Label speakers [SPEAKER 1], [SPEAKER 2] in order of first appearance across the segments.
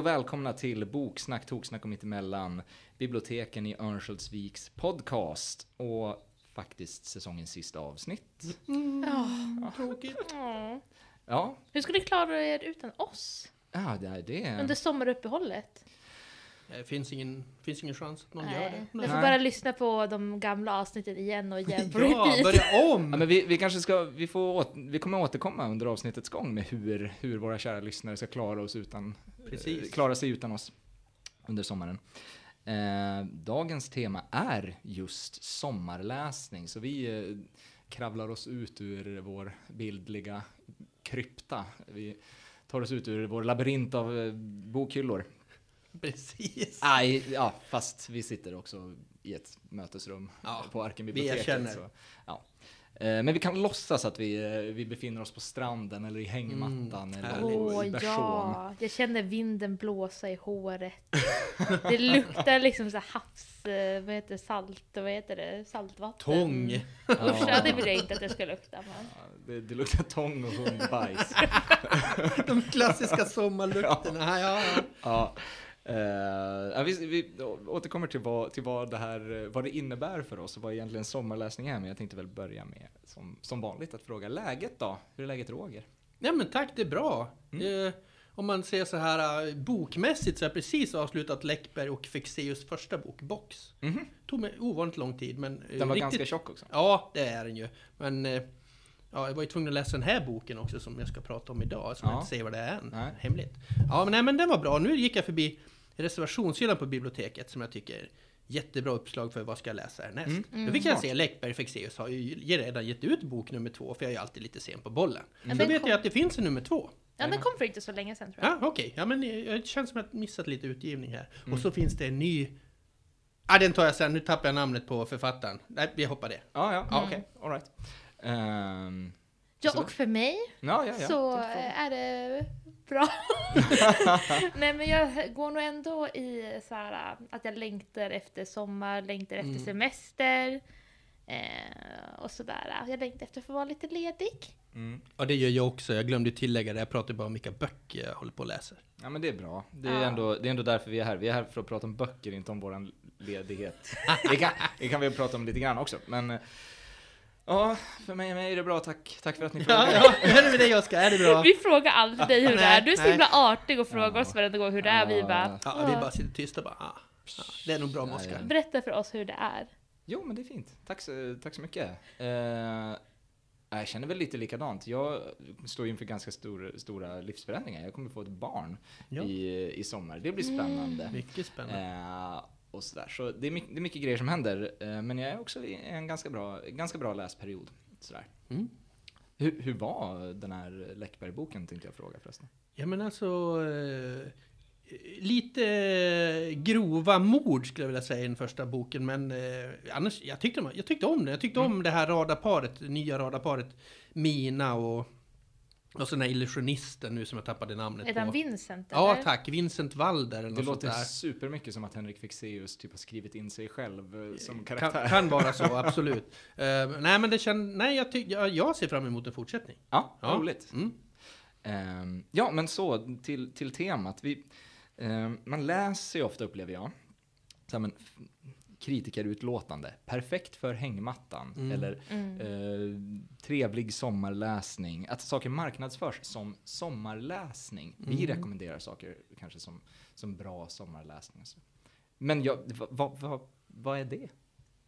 [SPEAKER 1] Och välkomna till Boksnack, Toksnack och mittemellan. Biblioteken i Örnsköldsviks podcast. Och faktiskt säsongens sista avsnitt.
[SPEAKER 2] Ja.
[SPEAKER 3] Tråkigt.
[SPEAKER 2] Ja.
[SPEAKER 1] Ja,
[SPEAKER 2] Hur ska ni klara er utan oss?
[SPEAKER 1] ja det är det.
[SPEAKER 2] Under sommaruppehållet?
[SPEAKER 3] Det finns ingen, finns ingen chans att någon gör
[SPEAKER 2] Nej.
[SPEAKER 3] det.
[SPEAKER 2] Jag
[SPEAKER 3] Nej.
[SPEAKER 2] får
[SPEAKER 1] Nej.
[SPEAKER 2] bara lyssna på de gamla avsnitten igen och igen på
[SPEAKER 3] Ja, börja
[SPEAKER 1] Ja,
[SPEAKER 3] om!
[SPEAKER 1] men vi, vi kanske ska, vi, får, åt- vi kommer återkomma under avsnittets gång med hur, hur våra kära lyssnare ska klara, oss utan,
[SPEAKER 3] Precis.
[SPEAKER 1] eh, klara sig utan oss under sommaren. Eh, dagens tema är just sommarläsning, så vi eh, kravlar oss ut ur vår bildliga krypta. Vi tar oss ut ur vår labyrint av eh, bokhyllor.
[SPEAKER 3] Precis.
[SPEAKER 1] Nej, ja, fast vi sitter också i ett mötesrum
[SPEAKER 3] Ja,
[SPEAKER 1] på Arken
[SPEAKER 3] vi
[SPEAKER 1] biblioteket.
[SPEAKER 3] erkänner.
[SPEAKER 1] Så, ja. Eh, Men vi kan låtsas att vi, eh, vi befinner oss på stranden eller i hängmattan eller
[SPEAKER 3] härligt.
[SPEAKER 2] Åh
[SPEAKER 1] i Bersån.
[SPEAKER 2] ja, jag känner vinden blåsa i håret. Det luktar liksom så havs... eh, Vad heter? Salt? Vad heter det? Saltvatten?
[SPEAKER 3] Tång.
[SPEAKER 2] Usch,
[SPEAKER 1] Ja.
[SPEAKER 2] ja, det vill jag inte att det ska lukta. Men.
[SPEAKER 1] Ja, Det, det luktar tång och hundbajs.
[SPEAKER 3] De klassiska sommarlukterna. Ja, ja.
[SPEAKER 1] Ja. Ja, vi, vi återkommer till vad, till vad det här vad det innebär för oss och vad egentligen sommarläsning är. Men jag tänkte väl börja med, som, som vanligt, att fråga läget då. Hur är läget Roger?
[SPEAKER 3] Nej men tack, det är bra.
[SPEAKER 1] Mm.
[SPEAKER 3] Eh, om man ser så här eh, bokmässigt så har jag precis avslutat Läckberg och Fexeus första bok, Box.
[SPEAKER 1] Mhm.
[SPEAKER 3] Tog mig ovanligt lång tid men... eh,
[SPEAKER 1] Den var
[SPEAKER 3] riktigt-
[SPEAKER 1] ganska tjock också.
[SPEAKER 3] Ja, det är den ju. Men eh, ja, jag var ju tvungen att läsa den här boken också som jag ska prata om idag, som
[SPEAKER 1] Ja.
[SPEAKER 3] jag inte säger vad det är än.
[SPEAKER 1] Nej.
[SPEAKER 3] Hemligt. Ja, men, nej, men den var bra. Nu gick jag förbi reservationshyllan på biblioteket som jag tycker är jättebra uppslag för vad ska jag läsa härnäst.
[SPEAKER 1] Mm.
[SPEAKER 3] Mm. Då fick jag se Läckberg Fexeus har ju redan gett ut bok nummer två, för jag är ju alltid lite sen på bollen.
[SPEAKER 2] Ja,
[SPEAKER 3] Så vet jag att det finns en nummer två.
[SPEAKER 2] Ja, den kom för inte så länge sedan tror jag.
[SPEAKER 3] Ja, okej. Ja, men det känns som att jag missat lite utgivning här.
[SPEAKER 1] Mm.
[SPEAKER 3] Och så finns det en ny... Ja, den tar jag sen. Nu tappar jag namnet på författaren. Nej, vi hoppar det.
[SPEAKER 1] Ja, ja,
[SPEAKER 2] Mm.
[SPEAKER 1] okej, all right. Ehm,
[SPEAKER 2] Ja, och för mig
[SPEAKER 1] ja, ja, ja.
[SPEAKER 2] så är det bra. Nej men jag går nog ändå i så här att jag längtar efter sommar, längtar efter
[SPEAKER 3] Mm.
[SPEAKER 2] semester. Eh, och sådär. Jag längtar efter att få vara lite ledig.
[SPEAKER 1] Mm.
[SPEAKER 3] Ja, det gör jag också. Jag glömde tillägga det. Jag pratade bara om vilka böcker jag håller på att läsa.
[SPEAKER 1] Ja men det är bra. Det är,
[SPEAKER 2] Ja.
[SPEAKER 1] ändå, det är ändå därför vi är här. Vi är här för att prata om böcker, inte om våran ledighet. det, kan, det kan vi prata om lite grann också. Men eh, ja, för mig, mig är det bra. Tack, tack för att ni frågar.
[SPEAKER 3] Ja, ja. Är det med dig Oskar? Är det bra?
[SPEAKER 2] Vi frågar aldrig dig hur det är. Du är så himla artig och frågar
[SPEAKER 1] Ja.
[SPEAKER 2] oss varenda gång hur det är. Vi bara,
[SPEAKER 3] Ja, vi bara sitter tysta och bara. Ah, ja, det är nog bra med Oskar.
[SPEAKER 2] berätta för oss hur det är.
[SPEAKER 1] Jo, men det är fint. Tack så, tack så mycket. Eh, jag känner väl lite likadant. Jag står ju inför ganska stor, stora livsförändringar. Jag kommer få ett barn
[SPEAKER 3] Ja.
[SPEAKER 1] i, i sommar. Det blir spännande.
[SPEAKER 3] Mycket spännande.
[SPEAKER 1] Eh, och sådär. Så det är, mycket, det är mycket grejer som händer. Eh, men jag är också i en ganska bra, ganska bra läsperiod. Sådär.
[SPEAKER 3] Mm.
[SPEAKER 1] Hur, hur var den här Läckberg-boken tänkte jag fråga förresten?
[SPEAKER 3] Ja men alltså... Eh, lite grova mord skulle jag vilja säga i den första boken. Men eh, annars, jag tyckte, jag tyckte om det. Jag tyckte om det här radarparet, det nya radarparet Mina och... Och så den här illusionisten nu som jag tappade namnet
[SPEAKER 2] Är
[SPEAKER 3] på.
[SPEAKER 2] den Vincent
[SPEAKER 3] Ja
[SPEAKER 2] eller?
[SPEAKER 3] tack, Vincent Walder
[SPEAKER 1] Det låter
[SPEAKER 3] där.
[SPEAKER 1] supermycket som att Henrik Fexeus typ har skrivit in sig själv eh, som
[SPEAKER 3] Kan,
[SPEAKER 1] karaktär.
[SPEAKER 3] kan vara så, absolut. Eh, nej men det känns, nej jag, tyck, jag, jag ser fram emot en fortsättning.
[SPEAKER 1] Ja,
[SPEAKER 3] Ja.
[SPEAKER 1] roligt.
[SPEAKER 3] Mm.
[SPEAKER 1] Ehm, ja, men så till, till temat. Vi, ehm, man läser ju ofta, upplever jag, så här, men, kritikerutlåtande. Perfekt för hängmattan.
[SPEAKER 3] Mm.
[SPEAKER 1] Eller
[SPEAKER 2] Mm.
[SPEAKER 1] eh, trevlig sommarläsning. Att saker marknadsförs som sommarläsning. Vi
[SPEAKER 3] Mm.
[SPEAKER 1] rekommenderar saker kanske som, som bra sommarläsning. Men jag, vad, vad, vad, vad är det?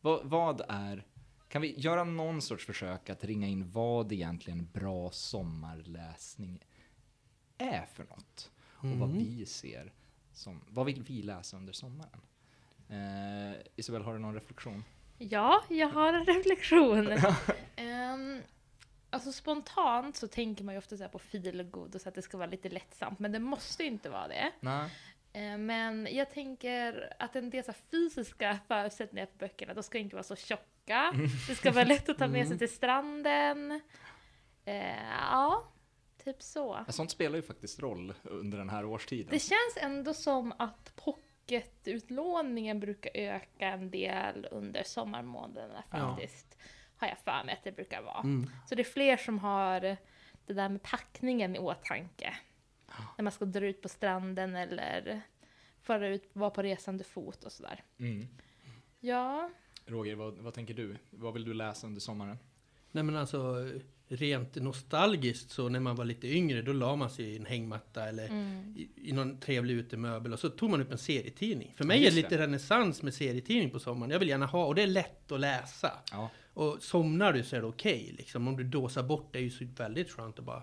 [SPEAKER 1] Vad, vad är... Kan vi göra någon sorts försök att ringa in vad egentligen bra sommarläsning är för något? Och vad
[SPEAKER 3] Mm.
[SPEAKER 1] vi ser som... Vad vill vi läsa under sommaren? Eh, Isabel, har du någon reflektion?
[SPEAKER 2] Ja, jag har en reflektion. Ehm, alltså spontant så tänker man ju ofta så här på feelgood och så att det ska vara lite lättsamt, men det måste ju inte vara det.
[SPEAKER 1] Nej.
[SPEAKER 2] Eh, Men jag tänker att en del så fysiska förutsättningar för böckerna, de ska inte vara så tjocka. Det ska vara lätt att ta med sig till stranden. Eh, ja, typ så.
[SPEAKER 1] Sånt spelar ju faktiskt roll under den här årstiden.
[SPEAKER 2] Det känns ändå som att pocketutlåningen brukar öka en del under sommarmånaderna
[SPEAKER 3] Ja.
[SPEAKER 2] faktiskt. Har jag för mig att det brukar vara.
[SPEAKER 3] Mm.
[SPEAKER 2] Så det är fler som har det där med packningen i åtanke. När man ska dra ut på stranden eller föra ut, vara på resande fot och sådär.
[SPEAKER 1] Mm.
[SPEAKER 2] Ja,
[SPEAKER 1] Roger, vad, vad tänker du? Vad vill du läsa under sommaren?
[SPEAKER 3] Nej men alltså rent nostalgiskt så när man var lite yngre då la man sig i en hängmatta eller
[SPEAKER 2] mm.
[SPEAKER 3] i, i någon trevlig utemöbel och så tog man upp en serietidning. För
[SPEAKER 1] Ja,
[SPEAKER 3] mig är det lite renässans med serietidning på sommaren. Jag vill gärna ha, och det är lätt att läsa.
[SPEAKER 1] Ja.
[SPEAKER 3] Och somnar du så är det okej liksom. Om du dåsar bort det är ju så väldigt skönt att bara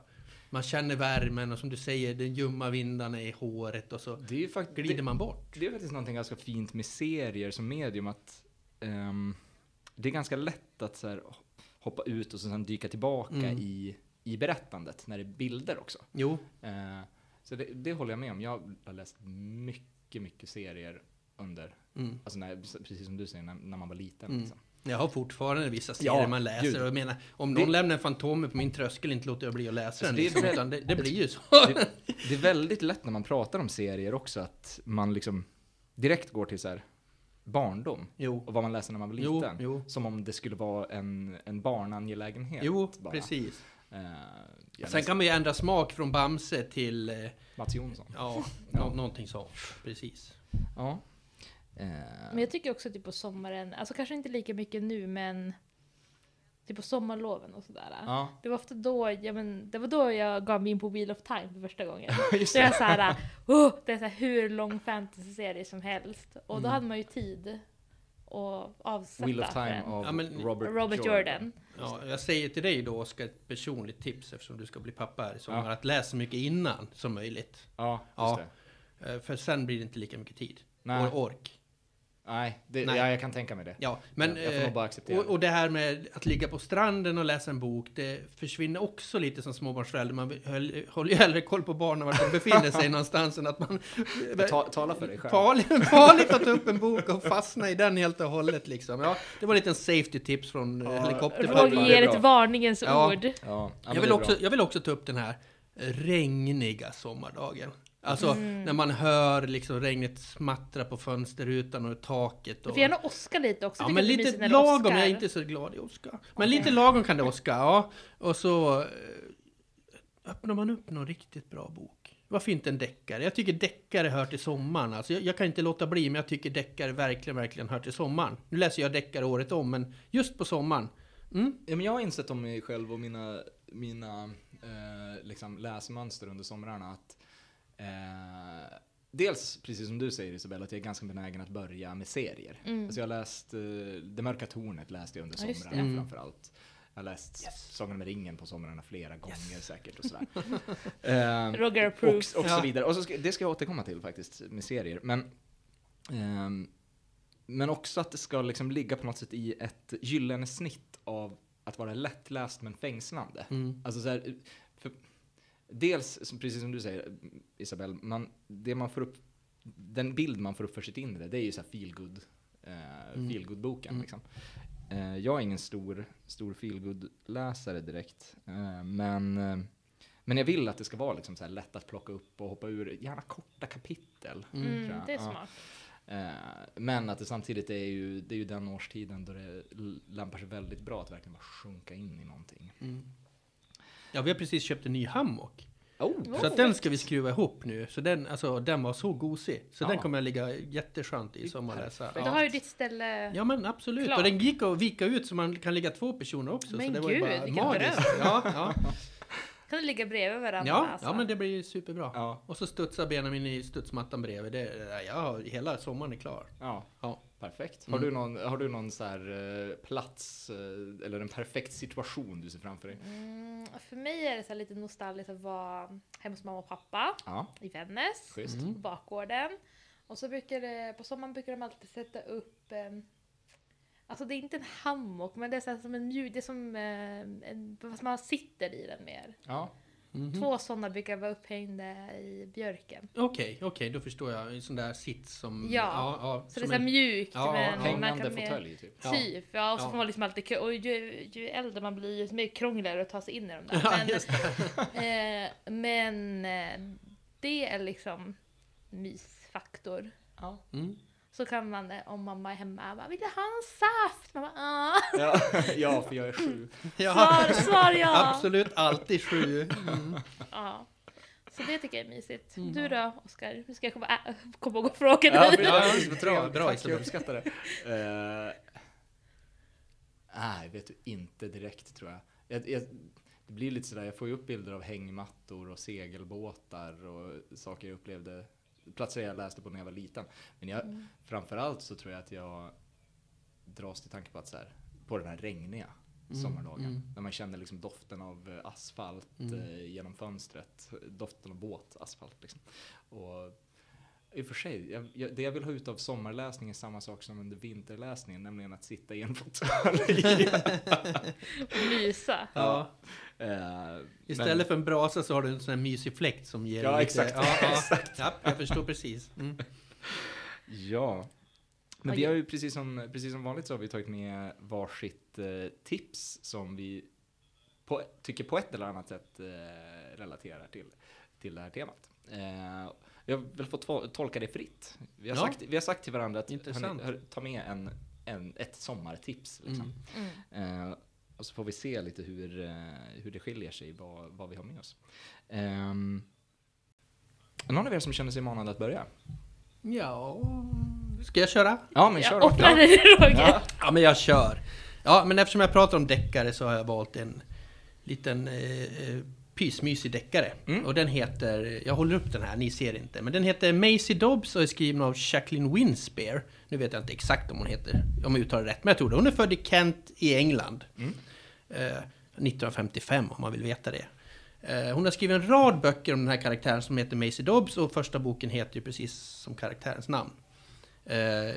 [SPEAKER 3] man känner värmen och som du säger, den ljumma vindarna i håret och så
[SPEAKER 1] Det är ju faktiskt...
[SPEAKER 3] glider man bort.
[SPEAKER 1] Det är faktiskt någonting ganska fint med serier som medium att ehm, det är ganska lätt att så här, hoppa ut och sen dyka tillbaka
[SPEAKER 3] Mm.
[SPEAKER 1] i, i berättandet när det är bilder också.
[SPEAKER 3] Jo,
[SPEAKER 1] Eh, så det, det håller jag med om. Jag har läst mycket, mycket serier under,
[SPEAKER 3] mm.
[SPEAKER 1] alltså när, precis som du säger, när, när man var liten.
[SPEAKER 3] Mm.
[SPEAKER 1] Liksom.
[SPEAKER 3] Jag har fortfarande vissa serier
[SPEAKER 1] Ja,
[SPEAKER 3] man läser
[SPEAKER 1] gud.
[SPEAKER 3] och jag menar, om
[SPEAKER 1] Det-
[SPEAKER 3] någon lämnar en Fantomen på min tröskel inte låter jag bli att läsa
[SPEAKER 1] Alltså,
[SPEAKER 3] den.
[SPEAKER 1] det
[SPEAKER 3] Liksom, utan det, det blir ju så.
[SPEAKER 1] Det, det är väldigt lätt när man pratar om serier också att man liksom direkt går till så här barndom
[SPEAKER 3] Jo,
[SPEAKER 1] och vad man läste när man var
[SPEAKER 3] jo,
[SPEAKER 1] liten.
[SPEAKER 3] jo.
[SPEAKER 1] Som om det skulle vara en, en barnangelägenhet.
[SPEAKER 3] Jo,
[SPEAKER 1] bara.
[SPEAKER 3] precis.
[SPEAKER 1] Jag
[SPEAKER 3] Sen kan man ju ändra smak från Bamse till, eh,
[SPEAKER 1] Mats Jonsson.
[SPEAKER 3] ja,
[SPEAKER 1] Ja.
[SPEAKER 3] Nå- någonting sånt. Precis.
[SPEAKER 1] Ja. Eh,
[SPEAKER 2] Men jag tycker också typ på sommaren, alltså kanske inte lika mycket nu men typ på sommarloven och sådär.
[SPEAKER 1] ja,
[SPEAKER 2] Det var ofta då, ja, men, det var då jag gav mig in på Wheel of Time för första gången.
[SPEAKER 1] just
[SPEAKER 2] Det så här, oh, det är så här hur lång fantasy-serie som helst. Och då
[SPEAKER 3] Mm.
[SPEAKER 2] hade man ju tid att avsätta
[SPEAKER 1] Wheel of Time av
[SPEAKER 3] Ja,
[SPEAKER 1] Robert,
[SPEAKER 2] Robert Jordan.
[SPEAKER 3] Ja, jag säger till dig då, Oskar, ett personligt tips eftersom du ska bli pappa här i sommar.
[SPEAKER 1] Ja.
[SPEAKER 3] Att läsa så mycket innan som möjligt.
[SPEAKER 1] Ja, just
[SPEAKER 3] Ja.
[SPEAKER 1] det.
[SPEAKER 3] Eh, För sen blir det inte lika mycket tid.
[SPEAKER 1] Nej.
[SPEAKER 3] Och ork.
[SPEAKER 1] Nej, det,
[SPEAKER 3] Nej.
[SPEAKER 1] Ja, jag kan tänka mig det.
[SPEAKER 3] Ja, men...
[SPEAKER 1] jag, får nog
[SPEAKER 3] eh,
[SPEAKER 1] bara acceptera
[SPEAKER 3] Och, och det här med att ligga på stranden och läsa en bok, det försvinner också lite som småbarnsförälder. Man höll- håller ju hellre koll på barnen var de befinner sig någonstans än att man...
[SPEAKER 1] Ta, tala för dig själv.
[SPEAKER 3] Farligt, farligt att ta upp en bok och fastna i den helt och hållet liksom. Ja, det var en liten safety tips från
[SPEAKER 1] Ja,
[SPEAKER 3] ja,
[SPEAKER 2] Roger
[SPEAKER 3] helikopterpappa.
[SPEAKER 1] det är
[SPEAKER 2] ger ett varningens
[SPEAKER 3] Ja.
[SPEAKER 2] ord.
[SPEAKER 1] Ja,
[SPEAKER 3] Jag vill, också, jag vill också ta upp den här regniga sommardagen. Alltså
[SPEAKER 2] Mm.
[SPEAKER 3] när man hör liksom regnet smattra på fönsterrutan och taket.
[SPEAKER 2] Du
[SPEAKER 3] Och...
[SPEAKER 2] får gärna åska lite också.
[SPEAKER 3] Ja men lite lagom, jag är inte så glad i åska. Men
[SPEAKER 2] Okej.
[SPEAKER 3] lite lagom kan det åska, ja. Och så eh, öppnar man upp någon riktigt bra bok. Varför inte en deckare? Jag tycker deckare hör till sommaren. Alltså jag, jag kan inte låta bli, men jag tycker deckare verkligen, verkligen hör till sommaren. Nu läser jag deckare året om, men just på sommaren. Mm?
[SPEAKER 1] Ja, men jag har insett om mig själv och mina, mina eh, liksom läsmönster under somrarna att eh, dels, precis som du säger Isabella, att jag är ganska benägen att börja med serier.
[SPEAKER 2] Mm.
[SPEAKER 1] Alltså jag har läst eh, Det mörka tornet läste jag under
[SPEAKER 2] Ja,
[SPEAKER 1] somrarna.
[SPEAKER 3] Mm.
[SPEAKER 1] framförallt. Jag har läst Sagan om ringen på somrarna flera gånger säkert och sådär. eh,
[SPEAKER 2] Roger
[SPEAKER 1] och,
[SPEAKER 2] approves.
[SPEAKER 1] och så
[SPEAKER 3] Ja.
[SPEAKER 1] vidare. Och så ska, det ska jag återkomma till faktiskt med serier. Men, ehm, men också att det ska liksom ligga på något sätt i ett gyllene snitt av att vara lättläst men fängslande.
[SPEAKER 3] Mm.
[SPEAKER 1] Alltså så här, för, dels, som- precis som du säger Isabel, man, det man får upp, den bild man får upp för sitt inre, det är ju så här feelgood, eh,
[SPEAKER 3] Mm.
[SPEAKER 1] feelgood-boken.
[SPEAKER 3] Mm.
[SPEAKER 1] Liksom. Eh, jag är ingen stor, stor feelgood-läsare direkt, eh, men, eh, men jag vill att det ska vara liksom så här lätt att plocka upp och hoppa ur, gärna korta kapitel.
[SPEAKER 3] Mm.
[SPEAKER 2] Mm, det är smart.
[SPEAKER 1] Eh, men att det samtidigt är ju, det är ju den årstiden då det lämpar sig väldigt bra att verkligen bara sjunka in i någonting.
[SPEAKER 3] Ja, vi har precis köpt en ny hammock.
[SPEAKER 1] Oh,
[SPEAKER 3] Så att den ska vi skruva ihop nu. Så den, alltså, den var så gosig. Så
[SPEAKER 1] Ja.
[SPEAKER 3] den kommer att ligga jätteskönt i
[SPEAKER 1] Det är
[SPEAKER 3] sommar och läsa.
[SPEAKER 1] perfekt.
[SPEAKER 2] Då har ju ditt ställe...
[SPEAKER 3] Ja men absolut.
[SPEAKER 2] Klart.
[SPEAKER 3] Och den gick att vika ut så man kan ligga två personer också.
[SPEAKER 2] Men
[SPEAKER 3] så det var ju
[SPEAKER 2] gud,
[SPEAKER 3] bara magiskt. Ja, ja.
[SPEAKER 2] Kan du ligga bredvid varandra?
[SPEAKER 3] Ja,
[SPEAKER 2] alltså?
[SPEAKER 3] ja, men det blir ju superbra.
[SPEAKER 1] Ja,
[SPEAKER 3] Och så studsar benen i studsmattan bredvid. Det, ja, hela sommaren är klar.
[SPEAKER 1] ja,
[SPEAKER 3] Ja.
[SPEAKER 1] perfekt.
[SPEAKER 3] Mm.
[SPEAKER 1] Har du någon, har du någon så här, eh, plats eh, eller en perfekt situation du ser framför dig?
[SPEAKER 2] Mm, för mig är det så här lite nostalgiskt att vara hemma hos mamma och pappa
[SPEAKER 1] Ja,
[SPEAKER 2] i Vännäs.
[SPEAKER 3] Mm.
[SPEAKER 2] på bakgården. Och så brukar det, på sommaren brukar de alltid sätta upp eh, Alltså det är inte en hammock, men det är så som en mjuk, det är som eh, en, fast man sitter i den mer.
[SPEAKER 1] Ja,
[SPEAKER 3] Mhm.
[SPEAKER 2] Två sådana brukar vara upphängda i björken.
[SPEAKER 3] Okej, okej, då förstår jag. En sån där sits som...
[SPEAKER 2] Ja.
[SPEAKER 3] ja
[SPEAKER 2] Så det är så
[SPEAKER 3] en-
[SPEAKER 2] mjukt,
[SPEAKER 3] Ja,
[SPEAKER 2] men
[SPEAKER 3] ja.
[SPEAKER 2] man
[SPEAKER 1] hängande fåtölj typ.
[SPEAKER 3] Ja.
[SPEAKER 2] Typ, ja. Och så
[SPEAKER 3] Ja.
[SPEAKER 2] får man liksom alltid... Och ju, ju äldre man blir, ju mer krångligare att ta sig in i de där.
[SPEAKER 3] Ja,
[SPEAKER 2] Men,
[SPEAKER 3] det.
[SPEAKER 2] eh, men eh, det är liksom mysfaktor.
[SPEAKER 1] Ja.
[SPEAKER 3] Mm.
[SPEAKER 2] Så kan man, eh, om mamma är hemma, bara, vill du ha en saft? Man bara, ah.
[SPEAKER 1] Ja, ja, för jag är sju.
[SPEAKER 3] Ja,
[SPEAKER 2] Svar, svar ja!
[SPEAKER 3] absolut alltid sju. Mm.
[SPEAKER 2] ja. Så det tycker jag är mysigt.
[SPEAKER 3] Mm.
[SPEAKER 2] Du då, Oskar? Nu ska jag komma, äh, komma och fråga dig.
[SPEAKER 1] Ja,
[SPEAKER 3] Ja, bra,
[SPEAKER 1] Bra,
[SPEAKER 3] bra,
[SPEAKER 1] Tack,
[SPEAKER 3] Isabel.
[SPEAKER 1] jag uppskattar det. Uh, nej, vet du, inte direkt tror jag. jag, jag det blir lite sådär, jag får ju upp bilder av hängmattor och segelbåtar och saker jag upplevde, platser jag läste på när jag var liten. Men jag,
[SPEAKER 2] Mm.
[SPEAKER 1] framförallt så tror jag att jag dras till tanke på att så här, på den här regniga
[SPEAKER 3] Mm,
[SPEAKER 1] sommardagen.
[SPEAKER 3] mm.
[SPEAKER 1] När man känner liksom doften av eh, asfalt
[SPEAKER 3] Mm.
[SPEAKER 1] eh, genom fönstret. Doften av båtasfalt liksom. Och i och för sig, jag, jag, det jag vill ha ut av sommarläsning är samma sak som under vinterläsningen, nämligen att sitta i en fåtölj.
[SPEAKER 2] Och mysa.
[SPEAKER 3] Ja.
[SPEAKER 1] Eh,
[SPEAKER 3] Istället för en brasa så har du en sån här mysig fläkt som ger
[SPEAKER 1] Ja,
[SPEAKER 3] lite...
[SPEAKER 1] exakt.
[SPEAKER 3] Ja, ja. ja, jag förstår precis. Mm.
[SPEAKER 1] Ja. Men vi har ju precis som, precis som vanligt så har vi tagit med varsitt eh, tips som vi på, tycker på ett eller annat sätt eh, relaterar till, till det här temat. Eh, jag vill få to- tolka det fritt. Vi har,
[SPEAKER 3] Ja.
[SPEAKER 1] sagt, vi har sagt till varandra att hörni, hör, ta med en, en, ett sommartips. Liksom.
[SPEAKER 3] Mm.
[SPEAKER 2] Mm.
[SPEAKER 1] Eh, och så får vi se lite hur, eh, hur det skiljer sig, vad, vad vi har med oss. Um, någon av er som känner sig manad att börja?
[SPEAKER 3] Ja... Ska jag köra?
[SPEAKER 1] Ja, men kör
[SPEAKER 2] Jag offrar dig Roger.
[SPEAKER 1] Ja.
[SPEAKER 3] Ja, men jag kör. Ja, men eftersom jag pratar om deckare så har jag valt en liten eh, eh, pysmysig deckare.
[SPEAKER 1] Mm.
[SPEAKER 3] Och den heter, jag håller upp den här, ni ser inte, men den heter Maisie Dobbs och är skriven av Jacqueline Winspear. Nu vet jag inte exakt om hon heter, om jag uttalar rätt, men jag tror det. Hon är född i Kent i England.
[SPEAKER 1] Mm.
[SPEAKER 3] Eh, 1955 om man vill veta det. Eh, hon har skrivit en rad böcker om den här karaktären som heter Maisie Dobbs och första boken heter ju precis som karaktärens namn. Eh,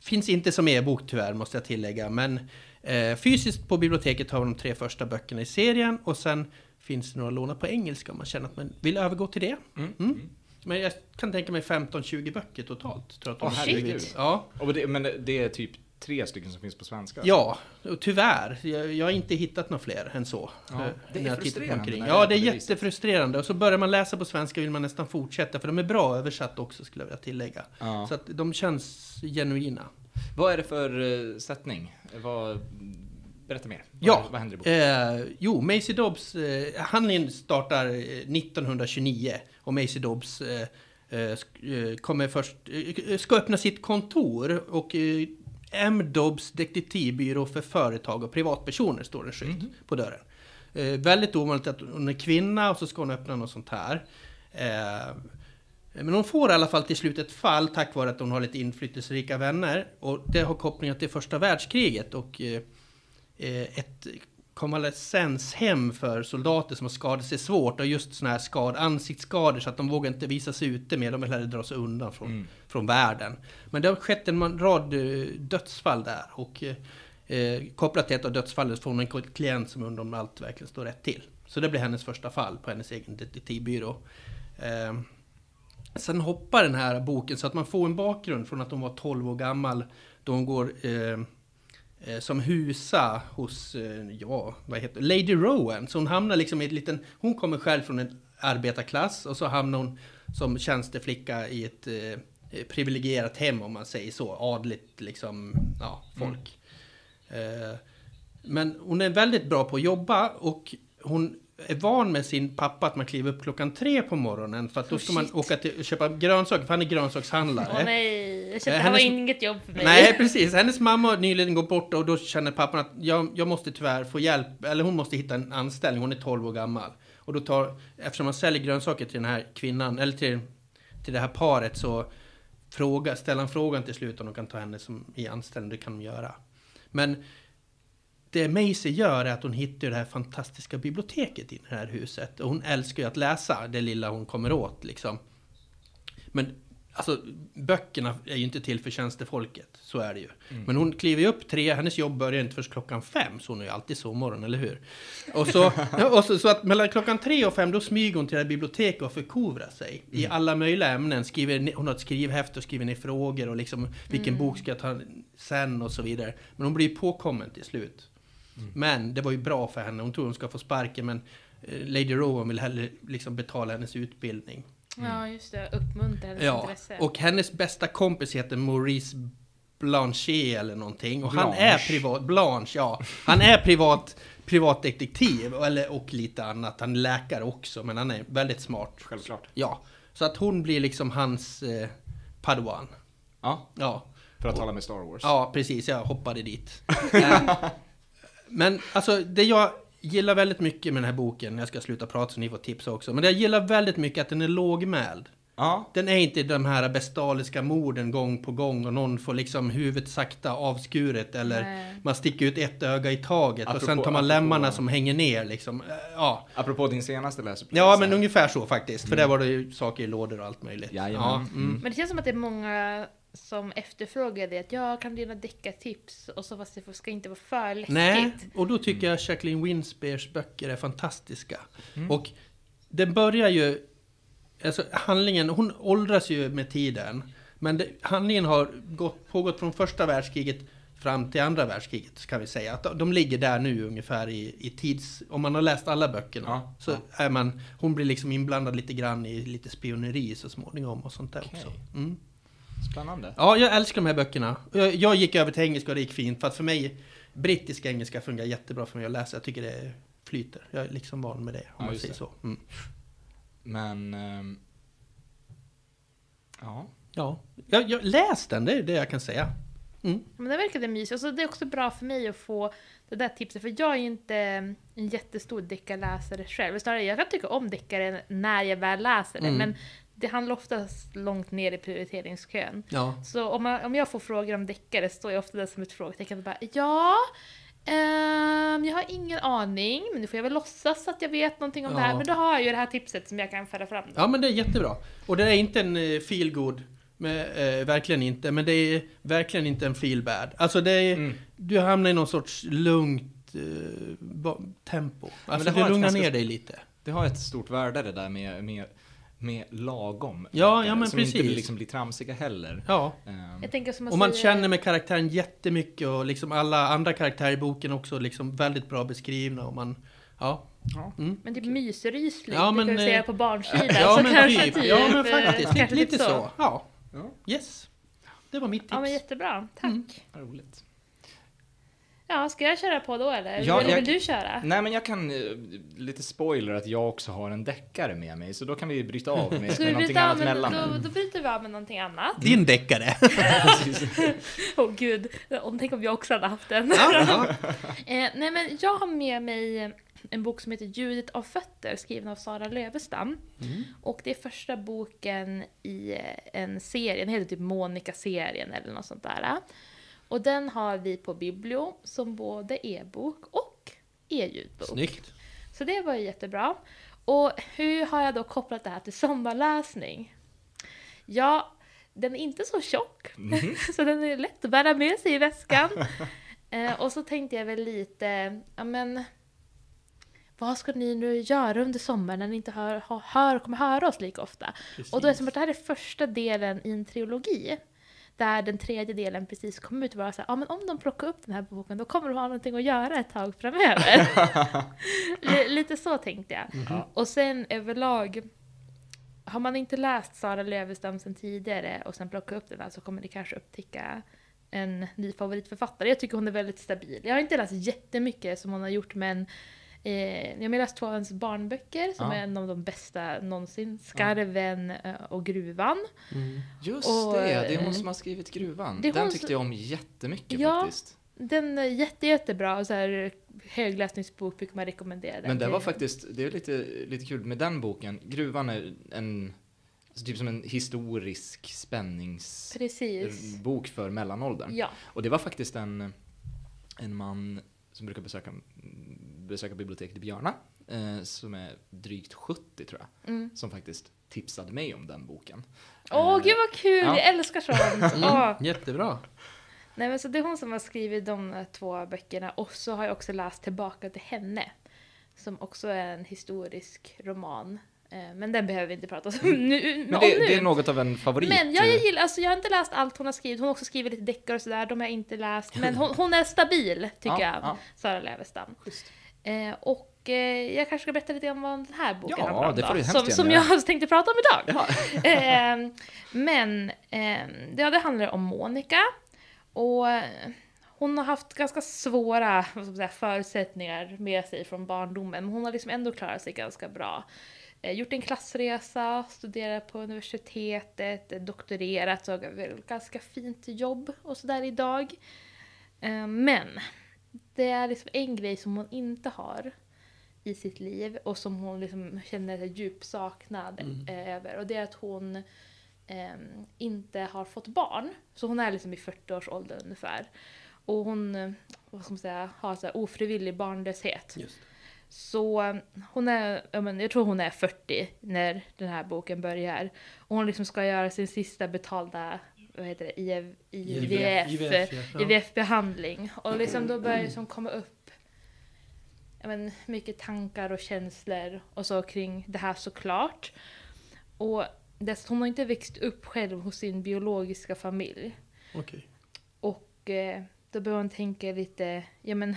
[SPEAKER 3] finns inte som e-bok tyvärr, måste jag tillägga, men eh, fysiskt på biblioteket har vi de tre första böckerna i serien och sen finns det några låna på engelska om man känner att man vill övergå till det.
[SPEAKER 1] Mm.
[SPEAKER 3] Mm. Men jag kan tänka mig 15-20 böcker totalt. Tror jag att de har
[SPEAKER 2] herregud.
[SPEAKER 3] Ja,
[SPEAKER 1] Och det, men det- är typ tre stycken som finns på svenska?
[SPEAKER 3] ja, och tyvärr. Jag, jag har inte hittat några fler än så.
[SPEAKER 1] Ja,
[SPEAKER 3] eh,
[SPEAKER 1] det är frustrerande
[SPEAKER 3] Ja,
[SPEAKER 1] det är
[SPEAKER 3] jättefrustrerande. Och så börjar man läsa på svenska vill man nästan fortsätta, för de är bra översatt också skulle jag vilja tillägga.
[SPEAKER 1] Ja.
[SPEAKER 3] Så att de känns genuina.
[SPEAKER 1] Vad är det för uh, sättning? Vad, berätta mer.
[SPEAKER 3] Ja.
[SPEAKER 1] Vad, vad händer i boken?
[SPEAKER 3] Eh, jo, Maisie Dobbs, eh, handlingen startar eh, 1929 och Maisie Dobbs eh, eh, eh, kommer först, eh, ska öppna sitt kontor och eh, M. Dobbs detektivbyrå för företag och privatpersoner står en skylt
[SPEAKER 1] Mhm.
[SPEAKER 3] på dörren. Eh, väldigt ovanligt att hon är kvinna och så ska hon öppna något sånt här. Eh, men hon får i alla fall till slut ett fall tack vare att hon har lite inflytelserika vänner. Och det har kopplingar till första världskriget och eh, eh, ett konvalescenshem för soldater som har skadat sig svårt och just sådana här skad, ansiktsskador så att de vågar inte visa sig ute med, de vill hellre dra sig undan från,
[SPEAKER 1] Mm.
[SPEAKER 3] från världen. Men det har skett en rad eh, dödsfall där och eh, eh, kopplat till ett av dödsfallen får hon en klient som undrar om allt verkligen står rätt till. Så det blir hennes första fall på hennes egen detektivbyrå. Eh, sen hoppar den här boken så att man får en bakgrund från att hon var 12 år gammal då hon går eh, eh, som husa hos, eh, ja, vad heter? Lady Rowan. Så hon hamnar liksom i ett liten, hon kommer själv från en arbetarklass och så hamnar hon som tjänsteflicka i ett eh, privilegierat hem om man säger så, adligt liksom, ja, folk. Eh, men hon är väldigt bra på att jobba och hon är van med sin pappa att man kliver upp klockan tre på morgonen för att då
[SPEAKER 2] Oh,
[SPEAKER 3] ska man
[SPEAKER 2] shit.
[SPEAKER 3] åka till köpa grönsaker, för han är grönsakshandlare.
[SPEAKER 2] Nej, jag kände,
[SPEAKER 3] Eh,
[SPEAKER 2] det här var inget jobb för mig.
[SPEAKER 3] Nej, precis. Hennes mamma har nyligen gått bort och då känner pappan att jag, jag måste tyvärr få hjälp, eller hon måste hitta en anställning, hon är 12 år gammal. Och då tar, eftersom man säljer grönsaker till den här kvinnan, eller till, till det här paret, så fråga, ställer han frågan till slut om de kan ta henne som i anställning, det kan de göra. Men det Maisie gör är att hon hittar det här fantastiska biblioteket i det här huset. Och hon älskar ju att läsa, det lilla hon kommer åt liksom. Men alltså, böckerna är ju inte till för tjänstefolket, så är det ju. Men hon kliver ju upp tre, hennes jobb börjar inte först klockan fem, så hon är ju alltid sovmorgon, eller hur? Och så, och så, så att mellan klockan tre och fem, då smyger hon till det här biblioteket och förkovrar sig i alla möjliga ämnen. Skriver, hon har ett skrivhäfte och skriver ner frågor och liksom vilken bok ska jag ta sen och så vidare. Men hon blir påkommen till slut. Men det var ju bra för henne, hon tror hon ska få sparken, men eh, Lady Rowan vill hellre liksom betala hennes utbildning.
[SPEAKER 2] Ja, just det. Uppmuntra hennes
[SPEAKER 3] Ja,
[SPEAKER 2] intresse.
[SPEAKER 3] och hennes bästa kompis heter Maurice Blanchet eller någonting. Och han
[SPEAKER 1] Blanche.
[SPEAKER 3] är privat, Blanche, ja. Han är privat privatdetektiv eller, och lite annat. Han är läkare också, men han är väldigt smart.
[SPEAKER 1] Självklart.
[SPEAKER 3] Ja, så att hon blir liksom hans eh, padawan.
[SPEAKER 1] Ja,
[SPEAKER 3] Ja.
[SPEAKER 1] för att tala med Star Wars.
[SPEAKER 3] Ja, precis. Jag hoppade dit. Eh, Men alltså, det jag gillar väldigt mycket med den här boken, jag ska sluta prata så ni får tipsa också, men det jag gillar väldigt mycket att den är lågmäld.
[SPEAKER 1] Ja,
[SPEAKER 3] Den är inte de här bestialiska morden gång på gång och någon får liksom huvudet sakta avskuret eller
[SPEAKER 2] Nej.
[SPEAKER 3] man sticker ut ett öga i taget och
[SPEAKER 1] Apropå-
[SPEAKER 3] sen tar man
[SPEAKER 1] apropå-
[SPEAKER 3] lemmarna som hänger ner liksom. Eh, Ja,
[SPEAKER 1] apropå din senaste läsupplevelse.
[SPEAKER 3] ja men ungefär så faktiskt. För där var det ju saker i lådor och allt möjligt. Ja, mm.
[SPEAKER 2] Men det känns som att det är många som efterfrågar det. Att jag kan dina deckartips och så fast det ska inte vara för läskigt.
[SPEAKER 3] Nej, och då tycker jag Jacqueline Winspears böcker är fantastiska.
[SPEAKER 1] Mm.
[SPEAKER 3] Och den börjar ju... Alltså handlingen, hon åldras ju med tiden. Men det, handlingen har gått, pågått från första världskriget fram till andra världskriget, kan vi säga. Att de, ligger där nu ungefär i, i tids... Om man har läst alla böckerna
[SPEAKER 1] Ja,
[SPEAKER 3] så
[SPEAKER 1] ja.
[SPEAKER 3] är man... Hon blir liksom inblandad lite grann i lite spioneri så småningom och sånt där
[SPEAKER 1] Okej.
[SPEAKER 3] också. Mm.
[SPEAKER 1] Spännande.
[SPEAKER 3] Ja, jag älskar de här böckerna. Jag, jag gick över till engelska och det gick fint. För att för mig, brittisk engelska fungerar jättebra för mig att läsa. Jag tycker det flyter. Jag är liksom van med det, om
[SPEAKER 1] Ja,
[SPEAKER 3] man säger
[SPEAKER 1] det.
[SPEAKER 3] så. Mm.
[SPEAKER 1] Men... ehm, ja.
[SPEAKER 3] Ja, jag, jag, läs den, det är det jag kan säga. Mm.
[SPEAKER 2] Men det verkade mysigt. Och så det är också bra för mig att få det där tipset. För jag är ju inte en jättestor deckarläsare själv. Snarare, jag kan tycka om deckare när jag väl läser det.
[SPEAKER 3] Mm.
[SPEAKER 2] Men det handlar oftast långt ner i prioriteringskön.
[SPEAKER 3] Ja.
[SPEAKER 2] Så om, man, om jag får frågor om deckare står jag ofta där som ett frågetecken. Bara, ja, ehm, jag har ingen aning. Men nu får jag väl låtsas att jag vet någonting om det här.
[SPEAKER 3] Ja.
[SPEAKER 2] Men då har jag ju det här tipset som jag kan föra fram. Då.
[SPEAKER 3] ja, men det är jättebra. Och det är inte en uh, feel good med, eh, verkligen inte. Men det är verkligen inte en feel bad. Alltså det är,
[SPEAKER 1] Mm.
[SPEAKER 3] du hamnar i någon sorts lugnt eh, tempo. Alltså
[SPEAKER 1] det ett
[SPEAKER 3] lugnar
[SPEAKER 1] ganska-
[SPEAKER 3] ner dig lite.
[SPEAKER 1] Det har ett stort värde det där med, med, med lagom.
[SPEAKER 3] Ja, ja, men
[SPEAKER 1] som inte
[SPEAKER 3] precis.
[SPEAKER 1] liksom blir tramsiga heller.
[SPEAKER 3] Ja.
[SPEAKER 2] Jag tänker som man
[SPEAKER 3] Och man
[SPEAKER 2] säger,
[SPEAKER 3] känner med karaktären jättemycket och liksom alla andra karaktärer i boken också liksom väldigt bra beskrivna och man... Ja.
[SPEAKER 1] ja.
[SPEAKER 3] Mm.
[SPEAKER 2] Men typ mysryslig,
[SPEAKER 3] Ja, men,
[SPEAKER 2] brukar vi säga
[SPEAKER 3] eh,
[SPEAKER 2] på barnsidan.
[SPEAKER 3] Ja
[SPEAKER 2] så
[SPEAKER 3] men
[SPEAKER 2] kanske
[SPEAKER 3] typ.
[SPEAKER 2] typ.
[SPEAKER 3] Ja men
[SPEAKER 2] eh,
[SPEAKER 3] faktiskt. Lite,
[SPEAKER 2] kanske typ
[SPEAKER 3] lite så. Ja.
[SPEAKER 1] Ja,
[SPEAKER 3] Yes. Det var mitt tips.
[SPEAKER 2] Ja men jättebra, tack.
[SPEAKER 3] Mm.
[SPEAKER 1] roligt.
[SPEAKER 2] Ja, ska jag köra på då eller?
[SPEAKER 1] Ja,
[SPEAKER 2] eller
[SPEAKER 1] jag-
[SPEAKER 2] vill du köra?
[SPEAKER 1] Nej men jag kan, eh, lite spoiler att jag också har en deckare med mig, så då kan vi bryta av med,
[SPEAKER 2] Ska
[SPEAKER 1] med
[SPEAKER 2] vi
[SPEAKER 1] någonting annat
[SPEAKER 2] med,
[SPEAKER 1] mellan.
[SPEAKER 2] då, då bryter vi av med någonting annat.
[SPEAKER 3] Din deckare.
[SPEAKER 2] Åh gud, om, tänk om jag också hade haft
[SPEAKER 3] ja.
[SPEAKER 2] Eh, nej men jag har med mig en bok som heter Ljudet av fötter skriven av Sara Lövestam.
[SPEAKER 3] Mm.
[SPEAKER 2] Och det är första boken i eh, en serie, den heter typ Monica-serien eller något sånt där. Och den har vi på Biblio som både e-bok och e-ljudbok.
[SPEAKER 3] Snyggt.
[SPEAKER 2] Så det var ju jättebra. Och hur har jag då kopplat det här till sommarläsning? Ja, den är inte så tjock,
[SPEAKER 1] Mhm.
[SPEAKER 2] så den är lätt att bära med sig i väskan. eh, och så tänkte jag väl lite, ja men vad ska ni nu göra under sommaren när ni inte hör, hör, kommer höra oss lika ofta? Och då är det som att det här är första delen i en trilogi. Där den tredje delen precis kom ut och bara så här, ja men om de plockar upp den här boken då kommer de ha någonting att göra ett tag framöver. Lite så tänkte jag.
[SPEAKER 1] Ja.
[SPEAKER 2] Och sen överlag, har man inte läst Sara Lövestam sen tidigare och sen plockat upp den här så kommer ni kanske upptäcka en ny favoritförfattare. Jag tycker hon är väldigt stabil. Jag har inte läst jättemycket som hon har gjort men eh, jag har läst två av hennes barnböcker som
[SPEAKER 1] Ja.
[SPEAKER 2] är en av de bästa någonsin. Skarven eh, och Gruvan.
[SPEAKER 3] Mm.
[SPEAKER 1] Just
[SPEAKER 2] Och,
[SPEAKER 1] det, det är
[SPEAKER 2] eh,
[SPEAKER 1] hon som har skrivit Gruvan. Den
[SPEAKER 2] hon
[SPEAKER 1] tyckte jag om jättemycket
[SPEAKER 2] Ja,
[SPEAKER 1] faktiskt.
[SPEAKER 2] Den är jätte, jättebra och så här, högläsningsbok brukar man rekommendera. den
[SPEAKER 1] Men det var faktiskt, det är lite, lite kul med den boken. Gruvan är en, alltså typ som en historisk spänningsbok för mellanåldern.
[SPEAKER 2] Ja.
[SPEAKER 1] Och det var faktiskt en, en man som brukar besöka, besöka biblioteket i Björna, eh, som är drygt 70 tror jag,
[SPEAKER 2] Mm.
[SPEAKER 1] som faktiskt tipsade mig om den boken.
[SPEAKER 2] Åh
[SPEAKER 1] Eh,
[SPEAKER 2] gud vad kul!
[SPEAKER 1] ja.
[SPEAKER 2] Jag älskar sånt!
[SPEAKER 3] Mm. Jättebra.
[SPEAKER 2] Nej men så det är hon som har skrivit de eh, två böckerna och så har jag också läst Tillbaka till henne. Som också är en historisk roman. Eh, Men den behöver vi inte prata om nu.
[SPEAKER 1] Men det,
[SPEAKER 2] nu.
[SPEAKER 1] det är något av en favorit.
[SPEAKER 2] Men jag, jag
[SPEAKER 1] eh,
[SPEAKER 2] gillar, alltså jag har inte läst allt hon har skrivit. Hon har också skrivit lite deckare och sådär, de har jag inte läst. Men hon, hon är stabil, tycker
[SPEAKER 1] ja,
[SPEAKER 2] jag,
[SPEAKER 1] Ja,
[SPEAKER 2] Sara Lövestam.
[SPEAKER 1] schysst.
[SPEAKER 2] Eh, och eh, jag kanske ska berätta lite om vad den här boken
[SPEAKER 1] Ja,
[SPEAKER 2] handlar om
[SPEAKER 1] det
[SPEAKER 2] då,
[SPEAKER 1] får du hemskt
[SPEAKER 2] som, som jag tänkte prata om idag.
[SPEAKER 1] Ja.
[SPEAKER 2] Ehm, men ehm, ja, det handlar om Monica. Och eh, hon har haft ganska svåra säga, förutsättningar med sig från barndomen, men hon har liksom ändå klarat sig ganska bra. Eh, gjort en klassresa, studerat på universitetet, doktorerat och ganska fint jobb och sådär idag. Eh, men det är liksom en grej som hon inte har i sitt liv och som hon liksom känner djup saknad
[SPEAKER 3] Mm.
[SPEAKER 2] eh, över. Och det är att hon ehm, inte har fått barn. Så hon är liksom i 40-årsåldern ungefär. Och hon eh, vad ska man säga, har så ofrivillig barnlöshet.
[SPEAKER 3] Just.
[SPEAKER 2] Så eh, hon är, ja, men jag tror hon är 40 när den här boken börjar. Och hon liksom ska göra sin sista betalda vad heter det, IF, IVF,
[SPEAKER 3] IVF, ja.
[SPEAKER 2] IVF-behandling. Och liksom då börjar det som komma upp men, mycket tankar och känslor och så kring det här såklart. Och dess, hon har inte växt upp själv hos sin biologiska familj.
[SPEAKER 3] Okej.
[SPEAKER 2] Och eh, då börjar hon tänka lite, ja men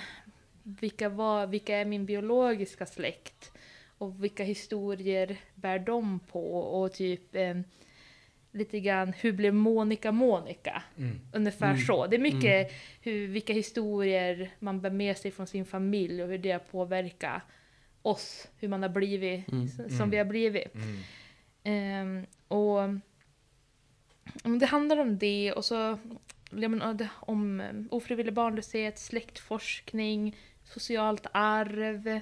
[SPEAKER 2] vilka, var, vilka är min biologiska släkt? Och vilka historier bär de på? Och typ eh, lite grann, hur blev Monica Monica?
[SPEAKER 1] Mm.
[SPEAKER 2] Ungefär
[SPEAKER 3] Mm.
[SPEAKER 2] så. Det är mycket hur, vilka historier man bär med sig från sin familj och hur det påverkar oss, hur man har blivit
[SPEAKER 3] Mm.
[SPEAKER 2] som
[SPEAKER 1] Mm.
[SPEAKER 2] vi har blivit.
[SPEAKER 1] Mm.
[SPEAKER 2] Ehm, och om det handlar om det och så om eh, ofrivillig barnlöshet, släktforskning, socialt arv.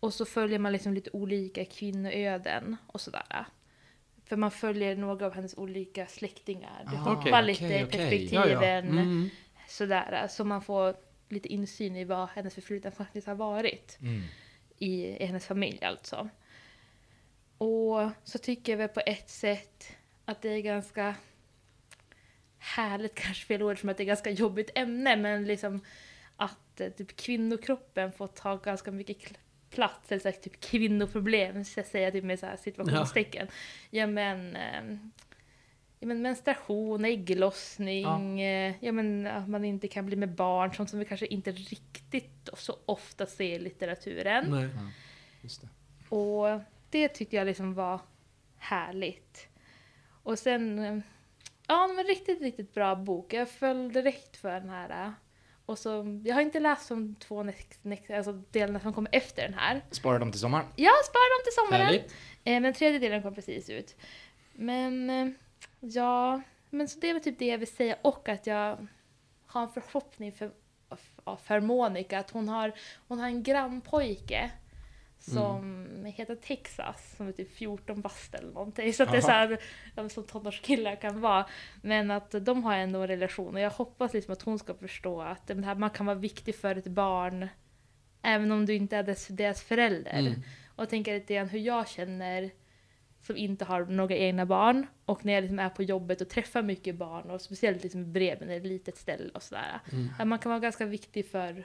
[SPEAKER 2] Och så följer man liksom lite olika kvinnoöden och sådär. För man följer några av hennes olika släktingar. Det
[SPEAKER 1] Ah,
[SPEAKER 2] hoppar
[SPEAKER 3] okej,
[SPEAKER 2] lite
[SPEAKER 1] okej, okej.
[SPEAKER 2] perspektiven.
[SPEAKER 3] Ja, ja. Mm.
[SPEAKER 2] Sådär, så man får lite insyn i vad hennes förflutna faktiskt har varit
[SPEAKER 1] Mm.
[SPEAKER 2] i, i hennes familj alltså. Och så tycker jag väl på ett sätt att det är ganska härligt, kanske fel ord, som att det är ganska jobbigt ämne, men liksom att eh, typ kvinnokroppen får ta ganska mycket plats, eller så här, typ kvinnoproblem, så jag säger typ med så här situationstecken. Ja, men, ehm, ja men menstruation, ägglossning, eh, ja. men att man inte kan bli med barn, sånt som vi kanske inte riktigt så ofta ser i litteraturen.
[SPEAKER 3] Nej.
[SPEAKER 1] Ja, just det.
[SPEAKER 2] Och det tyckte jag liksom var härligt. Och sen, eh, ja men riktigt, riktigt bra bok. Jag föll direkt för den här. Och så, jag har inte läst de två next, next, alltså delarna som kommer efter den här.
[SPEAKER 1] Spara dem till sommaren.
[SPEAKER 2] Jag sparar dem till sommaren. Eh, men tredje delen kom precis ut. Men eh, ja, men så det är väl typ det jag vill säga och att jag har en förhoppning för, för, för Monica att hon har, hon har en grannpojke som heter Texas, som är typ 14 bast eller någonting. Så att det är så här, ja, som tonårskillar kan vara. Men att de har ändå en relation och jag hoppas liksom att hon ska förstå att det här, man kan vara viktig för ett barn även om du inte är dess, deras förälder.
[SPEAKER 3] Mm.
[SPEAKER 2] Och tänka lite grann hur jag känner som inte har några egna barn. Och när jag liksom är på jobbet och träffar mycket barn och speciellt liksom det är ett litet ställe och sådär.
[SPEAKER 3] Mm.
[SPEAKER 2] Att man kan vara ganska viktig för,